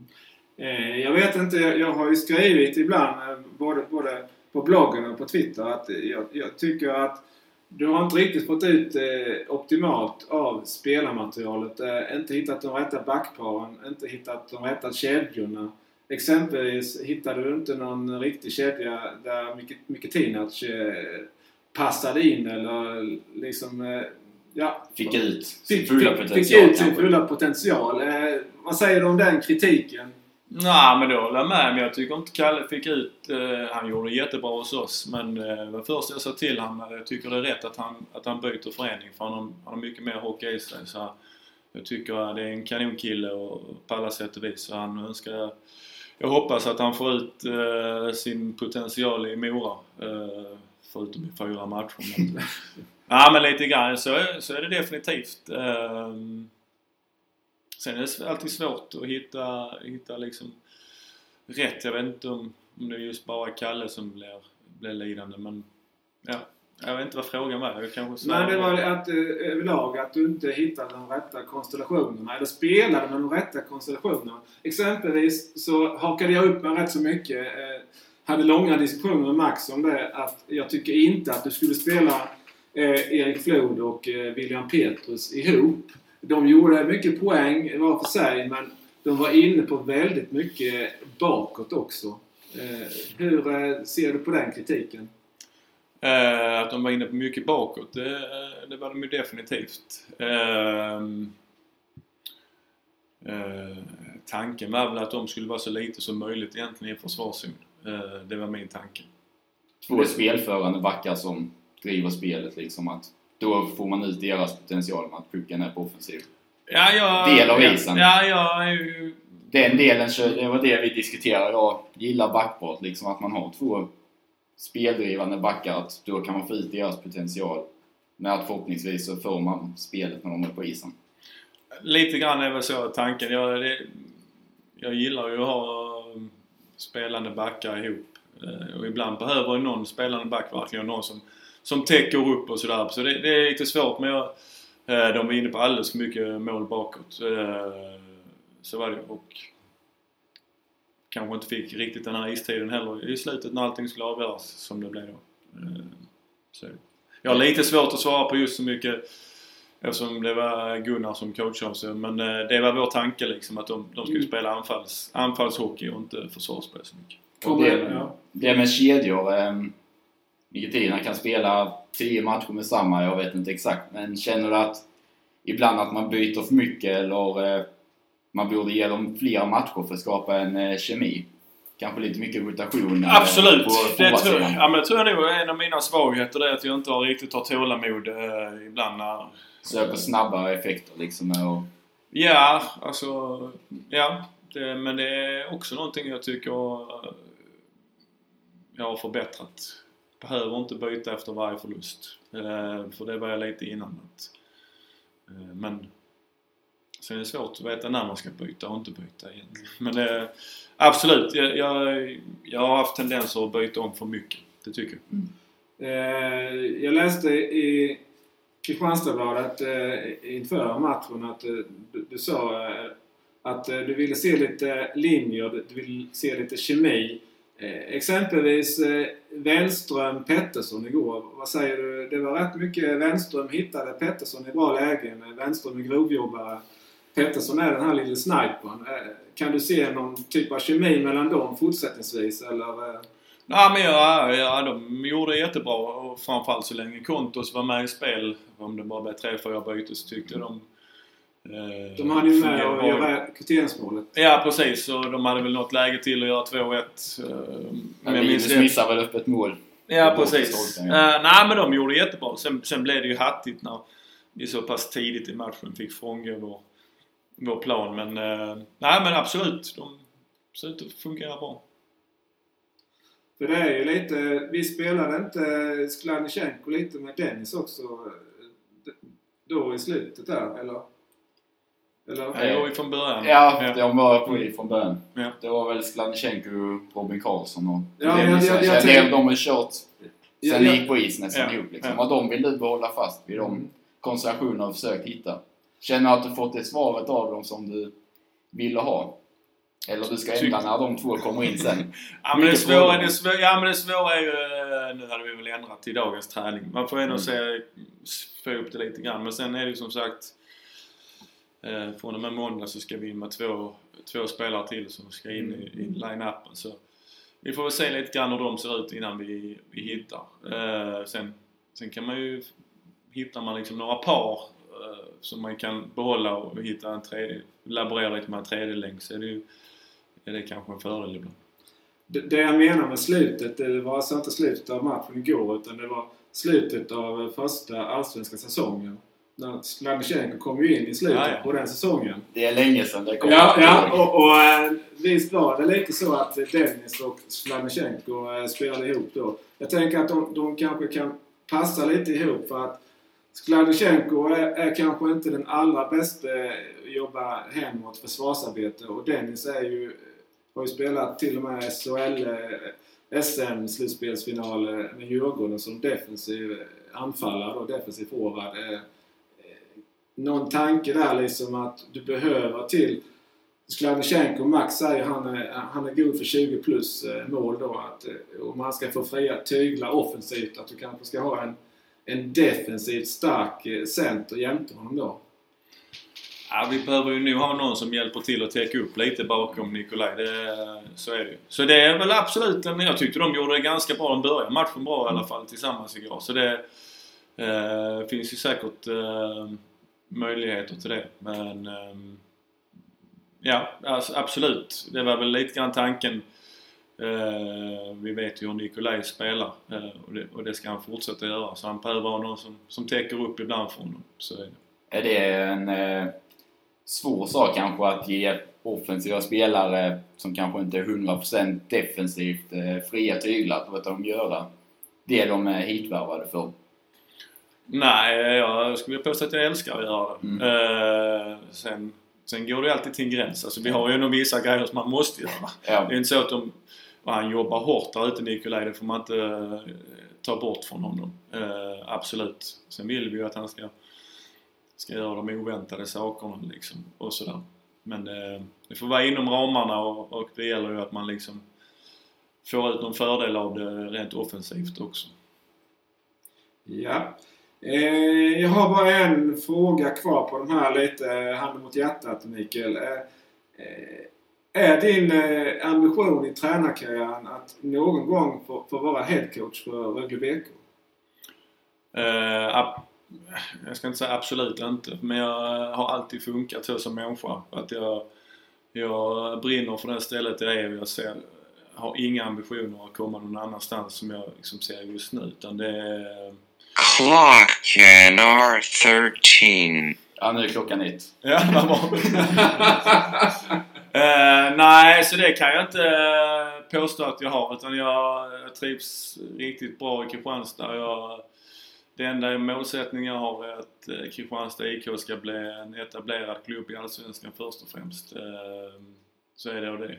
Eh, Jag vet inte, jag har ju skrivit ibland både, både på bloggen och på Twitter att jag, jag tycker att du har inte riktigt fått ut eh, optimalt av spelarmaterialet. Eh, inte hittat de rätta backparen, inte hittat de rätta kedjorna. Exempelvis hittade du inte någon riktig kedja där Mik- Mikitinac eh, passade in eller liksom... Eh, ja, Fick ut sin fulla potential fick ut sin fulla potential. Eh, vad säger du om den kritiken? Nej men då håller jag med. Men jag tycker inte Kalle fick ut... Eh, han gjorde det jättebra hos oss. Men eh, det var först jag sa till honom. Jag tycker det är rätt att han, att han byter förening. För han har, han har mycket mer hockey i sig. Så jag tycker att det är en kanonkille och, på alla sätt och vis. Så han önskar... Jag hoppas att han får ut eh, sin potential i Mora. Eh, förutom i fyra matcher. [LAUGHS] Ja men lite grann så, så är det definitivt. Eh, Sen är det alltid svårt att hitta, hitta liksom rätt. Jag vet inte om, om det är just bara Kalle som blir, blir lidande men ja. Jag vet inte vad frågan var. Jag kanske Nej, det var att eh, överlag att du inte hittade de rätta konstellationerna. Eller spelade med de rätta konstellationerna. Exempelvis så hakade jag upp mig rätt så mycket. Eh, hade långa diskussioner med Max om det. Att jag tycker inte att du skulle spela eh, Erik Flod och eh, William Petrus ihop. De gjorde mycket poäng var för sig men de var inne på väldigt mycket bakåt också. Eh, hur eh, ser du på den kritiken? Eh, att de var inne på mycket bakåt, det, det var de ju definitivt. Ehm, eh, tanken var väl att de skulle vara så lite som möjligt egentligen i försvarszon. Eh, det var min tanke. Två spelförande backar som driver spelet liksom. Att då får man ut deras potential med att pucken är på offensiv. Ja, jag, Del av isen. Ja, jag är ju... Den delen, det var det vi diskuterade idag. Gillar backpart liksom. Att man har två speldrivande backar. Att då kan man få ut deras potential. Men att förhoppningsvis så får man spelet när de är på isen. Lite grann är väl så tanken. Jag, det, jag gillar ju att ha um, spelande backar ihop. Eh, Och ibland behöver någon spelande back verkligen någon som, som täcker upp och sådär. Så det, det är lite svårt men jag, eh, de var inne på alldeles för mycket mål bakåt. Eh, Så var det och kanske inte fick riktigt den här istiden heller i slutet när allting skulle avgöras som det blev då. Eh, Så jag har lite svårt att svara på just så mycket Eftersom det var Gunnar som coachade oss. Men det var vår tanke liksom att de, de skulle Mm. spela anfalls, anfallshockey och inte försvarsspel så mycket. Och det, det med kedjor. Nicotina kan spela 10 matcher med samma, jag vet inte exakt. Men känner du att ibland att man byter för mycket eller eh, man borde ge dem flera matcher för att skapa en eh, kemi? Kanske lite mycket rotation eh, Absolut! på Det tror, forwardsidan. ja, men det tror jag nog är en av mina svagheter. Det är att jag inte har riktigt har tålamod eh, ibland när... Söker snabbare effekter liksom. Och, Ja, alltså... Ja. Det, men det är också någonting jag tycker jag har förbättrat. Behöver inte byta efter varje förlust. Eh, för det var jag lite innan. Att, eh, men sen är det svårt att veta när man ska byta och inte byta egentligen. Men det, absolut, jag, jag, jag har haft tendenser att byta om för mycket. Det tycker jag. Mm. Eh, jag läste i Kristianstadsbladet eh, inför matchen att eh, du, du sa eh, att eh, du ville se lite eh, linjer, du ville se lite kemi. Eh, exempelvis eh, Wenström Pettersson igår. Vad säger du? Det var rätt mycket Wenström hittade Pettersson i bra lägen. Wenström är grovjobbare. Pettersson är den här lille snipern. Eh, kan du se någon typ av kemi mellan dem fortsättningsvis? Eller, Ja, men ja, ja, de gjorde det jättebra och framförallt så länge Kontos var med i spel, om det bara blev tre, fyra byten, så tyckte de... Eh, de hade ju med att göra kvitteringsmålet. Ja, precis. Och de hade väl något läge till att göra 2-1. Eh, Linus missar väl öppet mål. Ja, precis. Uh, nej, men de gjorde det jättebra. Sen, sen blev det ju hattigt när vi så pass tidigt i matchen fick frångå vår, vår plan. Men, eh, nej men absolut. De ser ut att fungera bra. För det är ju lite, vi spelade inte Skladnysjenko lite med Dennis också då i slutet där, eller? Eller? Det gjorde vi från början. Ja, de var på från början. Ja. Det var väl Skladnysjenko, Robin Karlsson och Ja, Dennis. jag- jag- jag Jag de, de har kört Ja, sen ja. gick på is nästan Ja, ihop liksom. ja. Och de vill du behålla fast vid de konstellationer du försökt hitta. Känner du att du fått det svaret av dem som du ville ha? Eller du ska ändra när de två kommer in sen? [LAUGHS] Ja men, det svåra, det, svåra, ja men det svåra är ju... eh, Nu hade vi väl ändrat till dagens träning. Man får ändå Mm. se, få upp det lite grann. Men sen är det ju som sagt... Eh, från och med måndag så ska vi in med två, två spelare till som ska in i, i line-upen. Så vi får väl se lite grann hur de ser ut innan vi, vi hittar. Eh, sen, sen kan man ju... Hittar man liksom några par eh, som man kan behålla och hitta en tredje... Laborera lite med en tredje länk så är det ju... Är det kanske en fördel ibland. Det, det jag menar med slutet, det var alltså inte slutet av matchen igår utan det var slutet av första allsvenska säsongen. När Skladnysjenko kom ju in i slutet Ja, ja. på den säsongen. Det är länge sedan det kom. Ja, ja och, och eh, visst var det lite så att Dennis och Skladnysjenko eh, spelade ihop då. Jag tänker att de, de kanske kan passa lite ihop för att Skladnysjenko är, är kanske inte den allra bästa eh, att jobba hemåt försvarsarbete och Dennis är ju, har ju spelat till och med SHL SM-slutspelsfinal eh, med Djurgården som defensiv anfallare och defensiv forward. Någon tanke där liksom att du behöver till Skladnysjenko, Max säger han är, han är god för 20 plus eh, mål då. Att, eh, om han ska få fria tyglar offensivt, att du kanske ska ha en, en defensivt stark eh, center jämte honom då. Ja, vi behöver ju nu ha någon som hjälper till att täcka upp lite bakom Nikolaj. Det, så är det ju. Så det är väl absolut, jag tyckte de gjorde det ganska bra. De började matchen bra i alla fall tillsammans igår. Så det eh, finns ju säkert eh, möjligheter till det. Men ehm, ja, alltså, absolut. Det var väl lite grann tanken Eh, vi vet ju hur Nikolaj spelar eh, och, det, och det ska han fortsätta göra. Så han behöver ha någon som, som täcker upp ibland för honom. Så är det. Är det en eh, svår sak kanske att ge offensiva spelare som kanske inte är 100% defensivt eh, fria tyglar att de göra det de är hitvärvade för? Nej, jag skulle vilja påstå att jag älskar att göra det. Mm. Eh, sen, sen går det ju alltid till en gräns. Alltså, vi har ju nog vissa grejer som man måste göra. Ja. Det är inte så att de, han jobbar hårt där ute Nikolaj, det får man inte eh, ta bort från honom. Eh, absolut. Sen vill vi ju att han ska, ska göra de oväntade sakerna liksom och sådär. Men eh, det får vara inom ramarna och, och det gäller ju att man liksom får ut någon fördel av det rent offensivt också. Ja. Eh, jag har bara en fråga kvar på de här lite handen mot hjärtat Mikael. Eh, eh, är din eh, ambition i tränarkarriären att någon gång få, få vara headcoach för Rögle BK? Eh, jag ska inte säga absolut inte, men jag har alltid funkat så som människa. Att jag, jag brinner för det stället jag är och jag ser, har inga ambitioner att komma någon annanstans som jag liksom ser just nu. Utan det är... Clock R13. ja, nu är klockan ett. [LAUGHS] Ja, vad bra. [LAUGHS] Eh, nej, så det kan jag inte eh, påstå att jag har. Utan jag, jag trivs riktigt bra i Kristianstad. Jag, det enda målsättningen jag har är att eh, Kristianstad IK ska bli en etablerad klubb i Allsvenskan först och främst. Eh, så är det och det.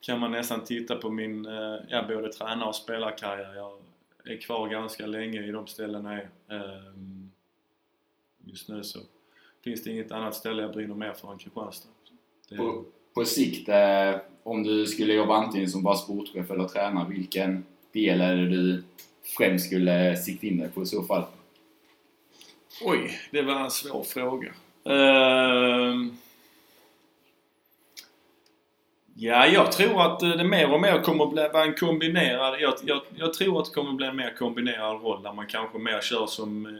Kan man nästan titta på min, ja, både tränar och spelarkarriär. Jag är kvar ganska länge i de ställena är. Eh, just nu så finns det inget annat ställe jag brinner mer för än Kristianstad. Det, På, på sikt, eh, om du skulle jobba antingen som bara sportchef eller tränare, vilken del är det du främst skulle sikta in dig på i så fall? Oj, det var en svår fråga. Ehm. Ja, jag tror att det mer och mer kommer att bli vara en kombinerad... Jag, jag, jag tror att det kommer att bli en mer kombinerad roll där man kanske mer kör som... Eh,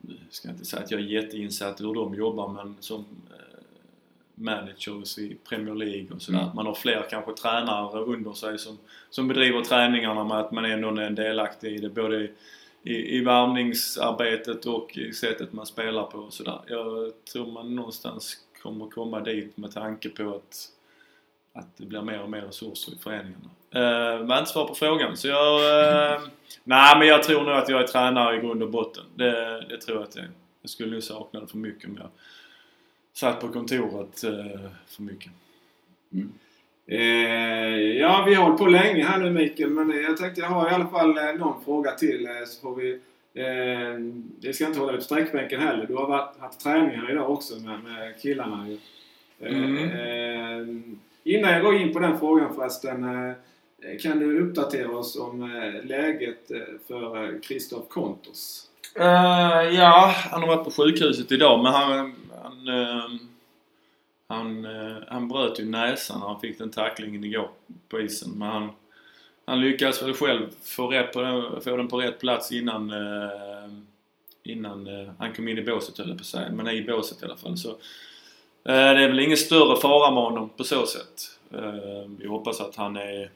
jag ska inte säga att jag är jätteinsatt hur de jobbar men som eh, managers i Premier League och sådär. Mm. Man har fler kanske tränare under sig som, som bedriver träningarna med att man ändå är en delaktig i det. Både i, i, i värvningsarbetet och i sättet man spelar på och sådär. Jag tror man någonstans kommer komma dit med tanke på att, att det blir mer och mer resurser i föreningarna. Uh, var inte svar på frågan så jag... Uh, [LAUGHS] nej men jag tror nog att jag är tränare i grund och botten. Det, det tror jag att det är. Jag skulle nog sakna det för mycket om jag satt på kontoret uh, för mycket. Eh, ja, vi har hållit på länge här nu Mikael, men jag tänkte jag har i alla fall eh, någon fråga till eh, så får vi... Eh, det ska inte hålla ut sträckbänken heller. Du har varit, haft träningar idag också med, med killarna ju. Eh, Mm. eh, innan jag går in på den frågan förresten. Eh, kan du uppdatera oss om eh, läget eh, för Kristoff Kontos? Uh, ja, han har varit på sjukhuset idag men han... Han, uh, han, uh, han bröt ju näsan när han fick den tacklingen igår på isen. Men han, han lyckades väl själv få, rätt på den, få den på rätt plats innan, innan han kom in i båset höll jag på att säga. Men i båset i alla fall. Så, det är väl ingen större fara med honom på så sätt. Eh, vi hoppas att han är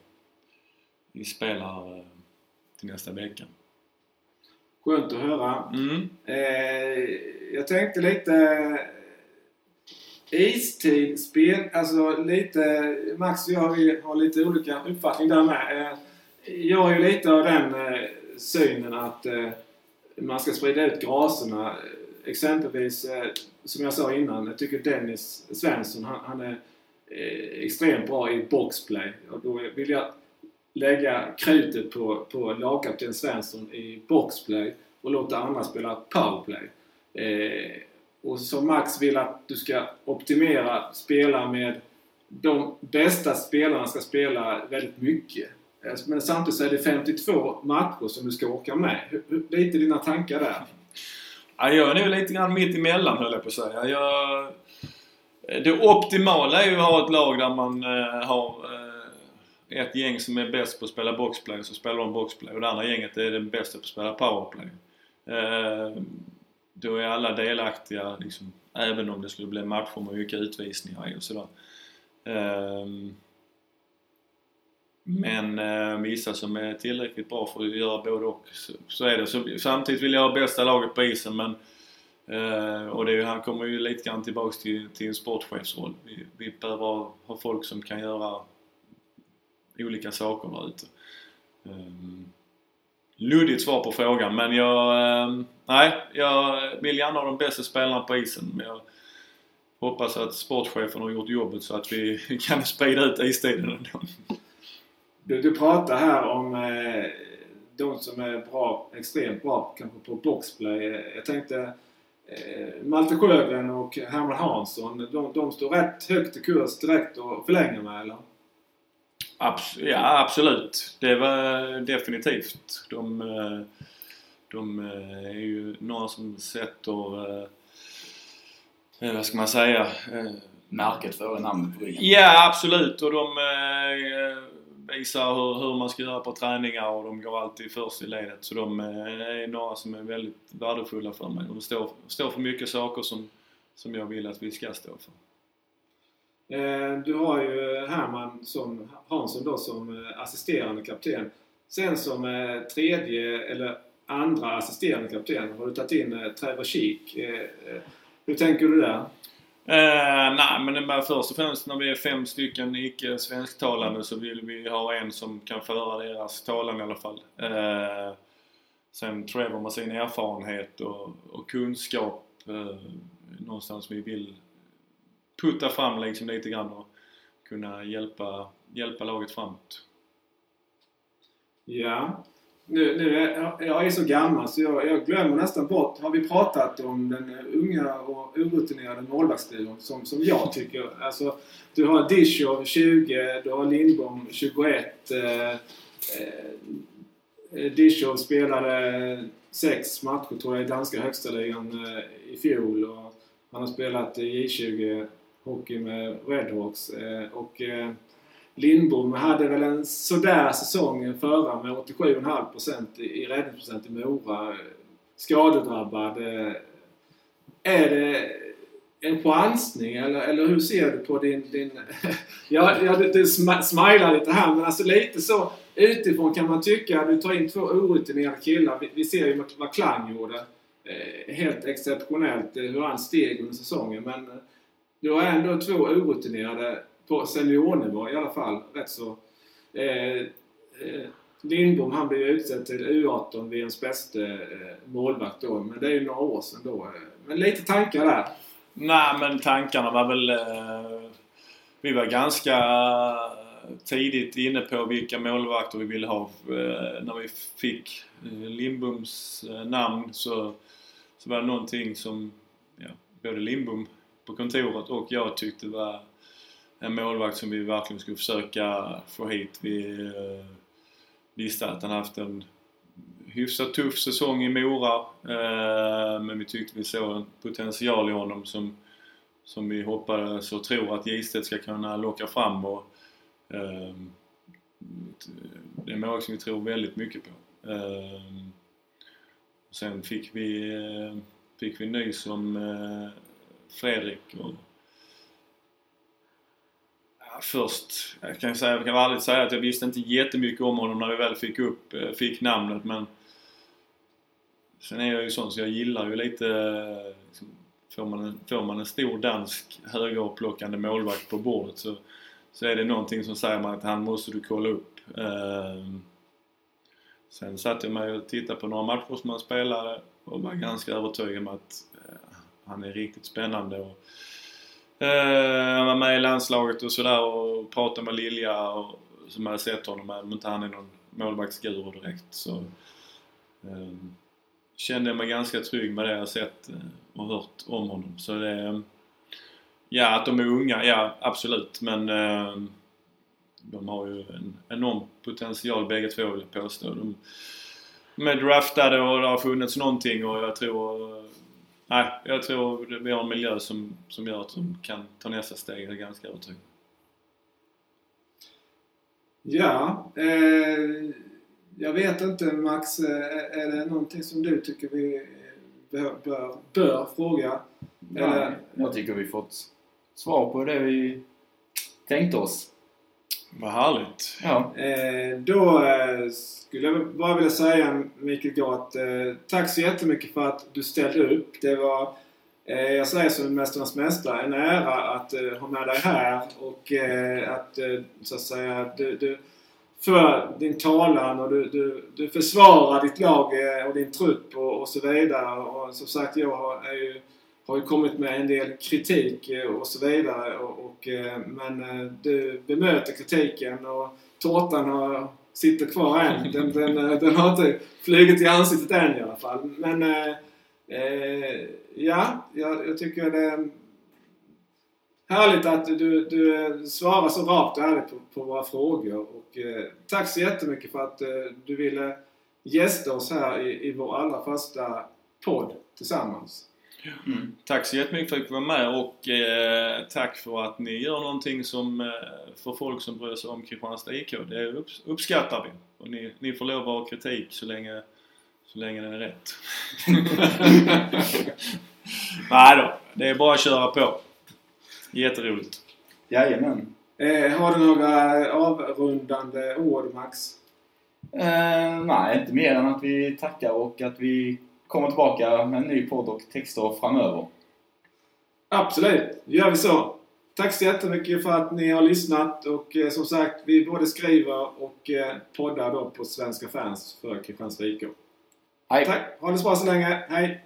i spel här eh, till nästa vecka. Skönt att höra. Mm. Eh, jag tänkte lite istid, spel, alltså lite... Max och jag vi har lite olika uppfattning där med. Eh, jag har ju lite av den eh, synen att eh, man ska sprida ut graserna. Eh, Exempelvis, eh, som jag sa innan, jag tycker Dennis Svensson, han, han är eh, extremt bra i boxplay. Och då vill jag lägga krutet på, på lagkapten Svensson i boxplay och låta andra spela powerplay. Eh, och som Max vill att du ska optimera, spela med de bästa spelarna ska spela väldigt mycket. Eh, men samtidigt så är det 52 matcher som du ska åka med. Lite dina tankar där. Ja, jag är nog lite grann mitt emellan höll jag på att säga. Jag, eh, det optimala är ju att ha ett lag där man eh, har eh, ett gäng som är bäst på att spela boxplay och så spelar de boxplay och det andra gänget är det bästa på att spela powerplay. Eh, då är alla delaktiga liksom, även om det skulle bli matcher med mycket utvisningar i och sådär. Eh, Mm. Men eh, vissa som är tillräckligt bra för att göra både och. Så, så är det. Så, samtidigt vill jag ha bästa laget på isen men eh, och det är, han kommer ju lite grann tillbaks till, till en sportchefsroll. Vi, vi behöver ha, folk som kan göra olika saker där ute. Eh, luddigt svar på frågan men jag... Eh, nej, jag vill gärna ha de bästa spelarna på isen men jag hoppas att sportchefen har gjort jobbet så att vi [LAUGHS] kan sprida ut istiden ändå. Du, du pratar här om eh, de som är bra, extremt bra kanske på boxplay. Jag tänkte eh, Malte Sjögren och Herman Hansson. De, de står rätt högt i kurs direkt och förlänger med eller? Abs- ja, absolut. Det var definitivt. De, eh, de eh, är ju några som sätter, eh, eh, vad ska man säga, eh, Märket före namnet på ryggen. Ja, absolut. Och de eh, visar hur, hur man ska göra på träningar och de går alltid först i ledet. Så de eh, är några som är väldigt värdefulla för mig. De står, står för mycket saker som, som jag vill att vi ska stå för. Eh, du har ju Herman som, Hansson då som eh, assisterande kapten. Sen som tredje eller andra assisterande kapten har du tagit in Trevor Sheek. Hur tänker du där? Eh, nej, men det bara först och främst när vi är fem stycken icke svensktalande så vill vi ha en som kan föra deras talan i alla fall. Eh, sen Trevor med sin erfarenhet och, och kunskap eh, någonstans vi vill putta fram liksom lite grann och kunna hjälpa, hjälpa laget framåt. Ja. Nu, nu är, jag är så gammal så jag, jag glömmer nästan bort. Har vi pratat om den unga och orutinerade målvaktsduon som, som jag tycker? Alltså, du har Dishov 20, du har Lindbom 21. Eh, eh, Dishov spelade sex matcher tror jag i danska högsta ligan eh, i fjol. Och han har spelat i J20 hockey med Redhawks. Eh, och, eh, Lindbom hade väl en sådär säsong förra med 87,5% i räddningsprocent i Mora. Skadedrabbad. Eh, är det en chansning eller, eller hur ser du på din... din [LAUGHS] ja, ja, du, du smilar lite här men alltså lite så utifrån kan man tycka du tar in två orutinerade killar. Vi, vi ser ju vad Klang gjorde. Eh, helt exceptionellt eh, hur han steg under säsongen men du har ändå två orutinerade på seniornivå i alla fall. Rätt så. Eh, eh, Lindbom han blev ju utsedd till U18 VMs bästa eh, målvakt då. Men det är ju några år sedan då. Eh. Men lite tankar där. Nej, men tankarna var väl... Eh, vi var ganska eh, tidigt inne på vilka målvakter vi ville ha. Eh, när vi fick eh, Lindboms eh, namn så, så var det någonting som ja, både Lindbom på kontoret och jag tyckte var en målvakt som vi verkligen skulle försöka få hit. Vi eh, visste att han haft en hyfsat tuff säsong i Mora. Eh, men vi tyckte vi såg en potential i honom som, som vi hoppades och tror att Gistedt ska kunna locka fram. Och, eh, det är en målvakt som vi tror väldigt mycket på. Eh, sen fick vi, eh, fick vi nys om eh, Fredrik och först, jag kan, säga, jag kan ärligt säga att jag visste inte jättemycket om honom när vi väl fick upp, eh, fick namnet men Sen är jag ju sån så jag gillar ju lite, liksom, får man en, får man en stor dansk högerplockande målvakt på bordet så, så är det någonting som säger mig att han måste du kolla upp. Eh, sen satte jag mig och tittade på några matcher som han spelade och var ganska övertygad om att eh, han är riktigt spännande. Och, Eh, han var med i landslaget och sådär och pratade med Lilja och, som hade sett honom, även om inte han är någon målvaktsguru direkt. Så, eh, kände jag mig ganska trygg med det jag sett eh, och hört om honom. Så det... Ja, att de är unga, ja absolut. Men eh, de har ju en enorm potential bägge två vill jag påstå. De, de är draftade och det har funnits någonting och jag tror eh, Nej, jag tror vi har en miljö som, som gör att de kan ta nästa steg. Jag är ganska övertygad. Ja, eh, jag vet inte Max. eh, Är det någonting som du tycker vi bör, bör, bör fråga? Eller, Jag tycker vi fått svar på det vi tänkte oss. Vad härligt. Ja. Eh, då eh, skulle jag bara vilja säga Mikael Gart, eh, tack så jättemycket för att du ställde upp. Det var, eh, jag säger som Mästarnas Mästare, en ära att eh, ha med dig här och eh, att så att säga du, du för din talan och du, du, du försvarar ditt lag och din trupp och, och så vidare. Och som sagt, jag är ju, har ju kommit med en del kritik eh, och så vidare. Och, och, eh, men eh, du bemöter kritiken och tårtan har, sitter kvar än. [LAUGHS] Den, den, den har inte flugit i ansiktet än i alla fall. Men eh, ja, jag, jag tycker det är härligt att du, du svarar så rakt och ärligt på, på våra frågor. Och, eh, tack så jättemycket för att eh, du ville gästa oss här i, i vår allra första podd tillsammans. Mm. Tack så jättemycket för att du vara med och eh, tack för att ni gör någonting som eh, för folk som bryr sig om Kristianstad IK. Det upps- uppskattar vi. Och ni, ni får lov att ha kritik så länge, så länge den är rätt. [LAUGHS] Nej då, det är bara att köra på. Jätteroligt. Jajamän. Eh, har du några avrundande ord Max? Eh, nej, inte mer än att vi tackar och att vi kommer tillbaka med en ny podd och texter framöver. Absolut, gör vi så. Tack så jättemycket för att ni har lyssnat och eh, som sagt, vi både skriver och eh, poddar då på Svenska fans för Kristianstad IK. Hej! Tack, ha det så bra så länge. Hej!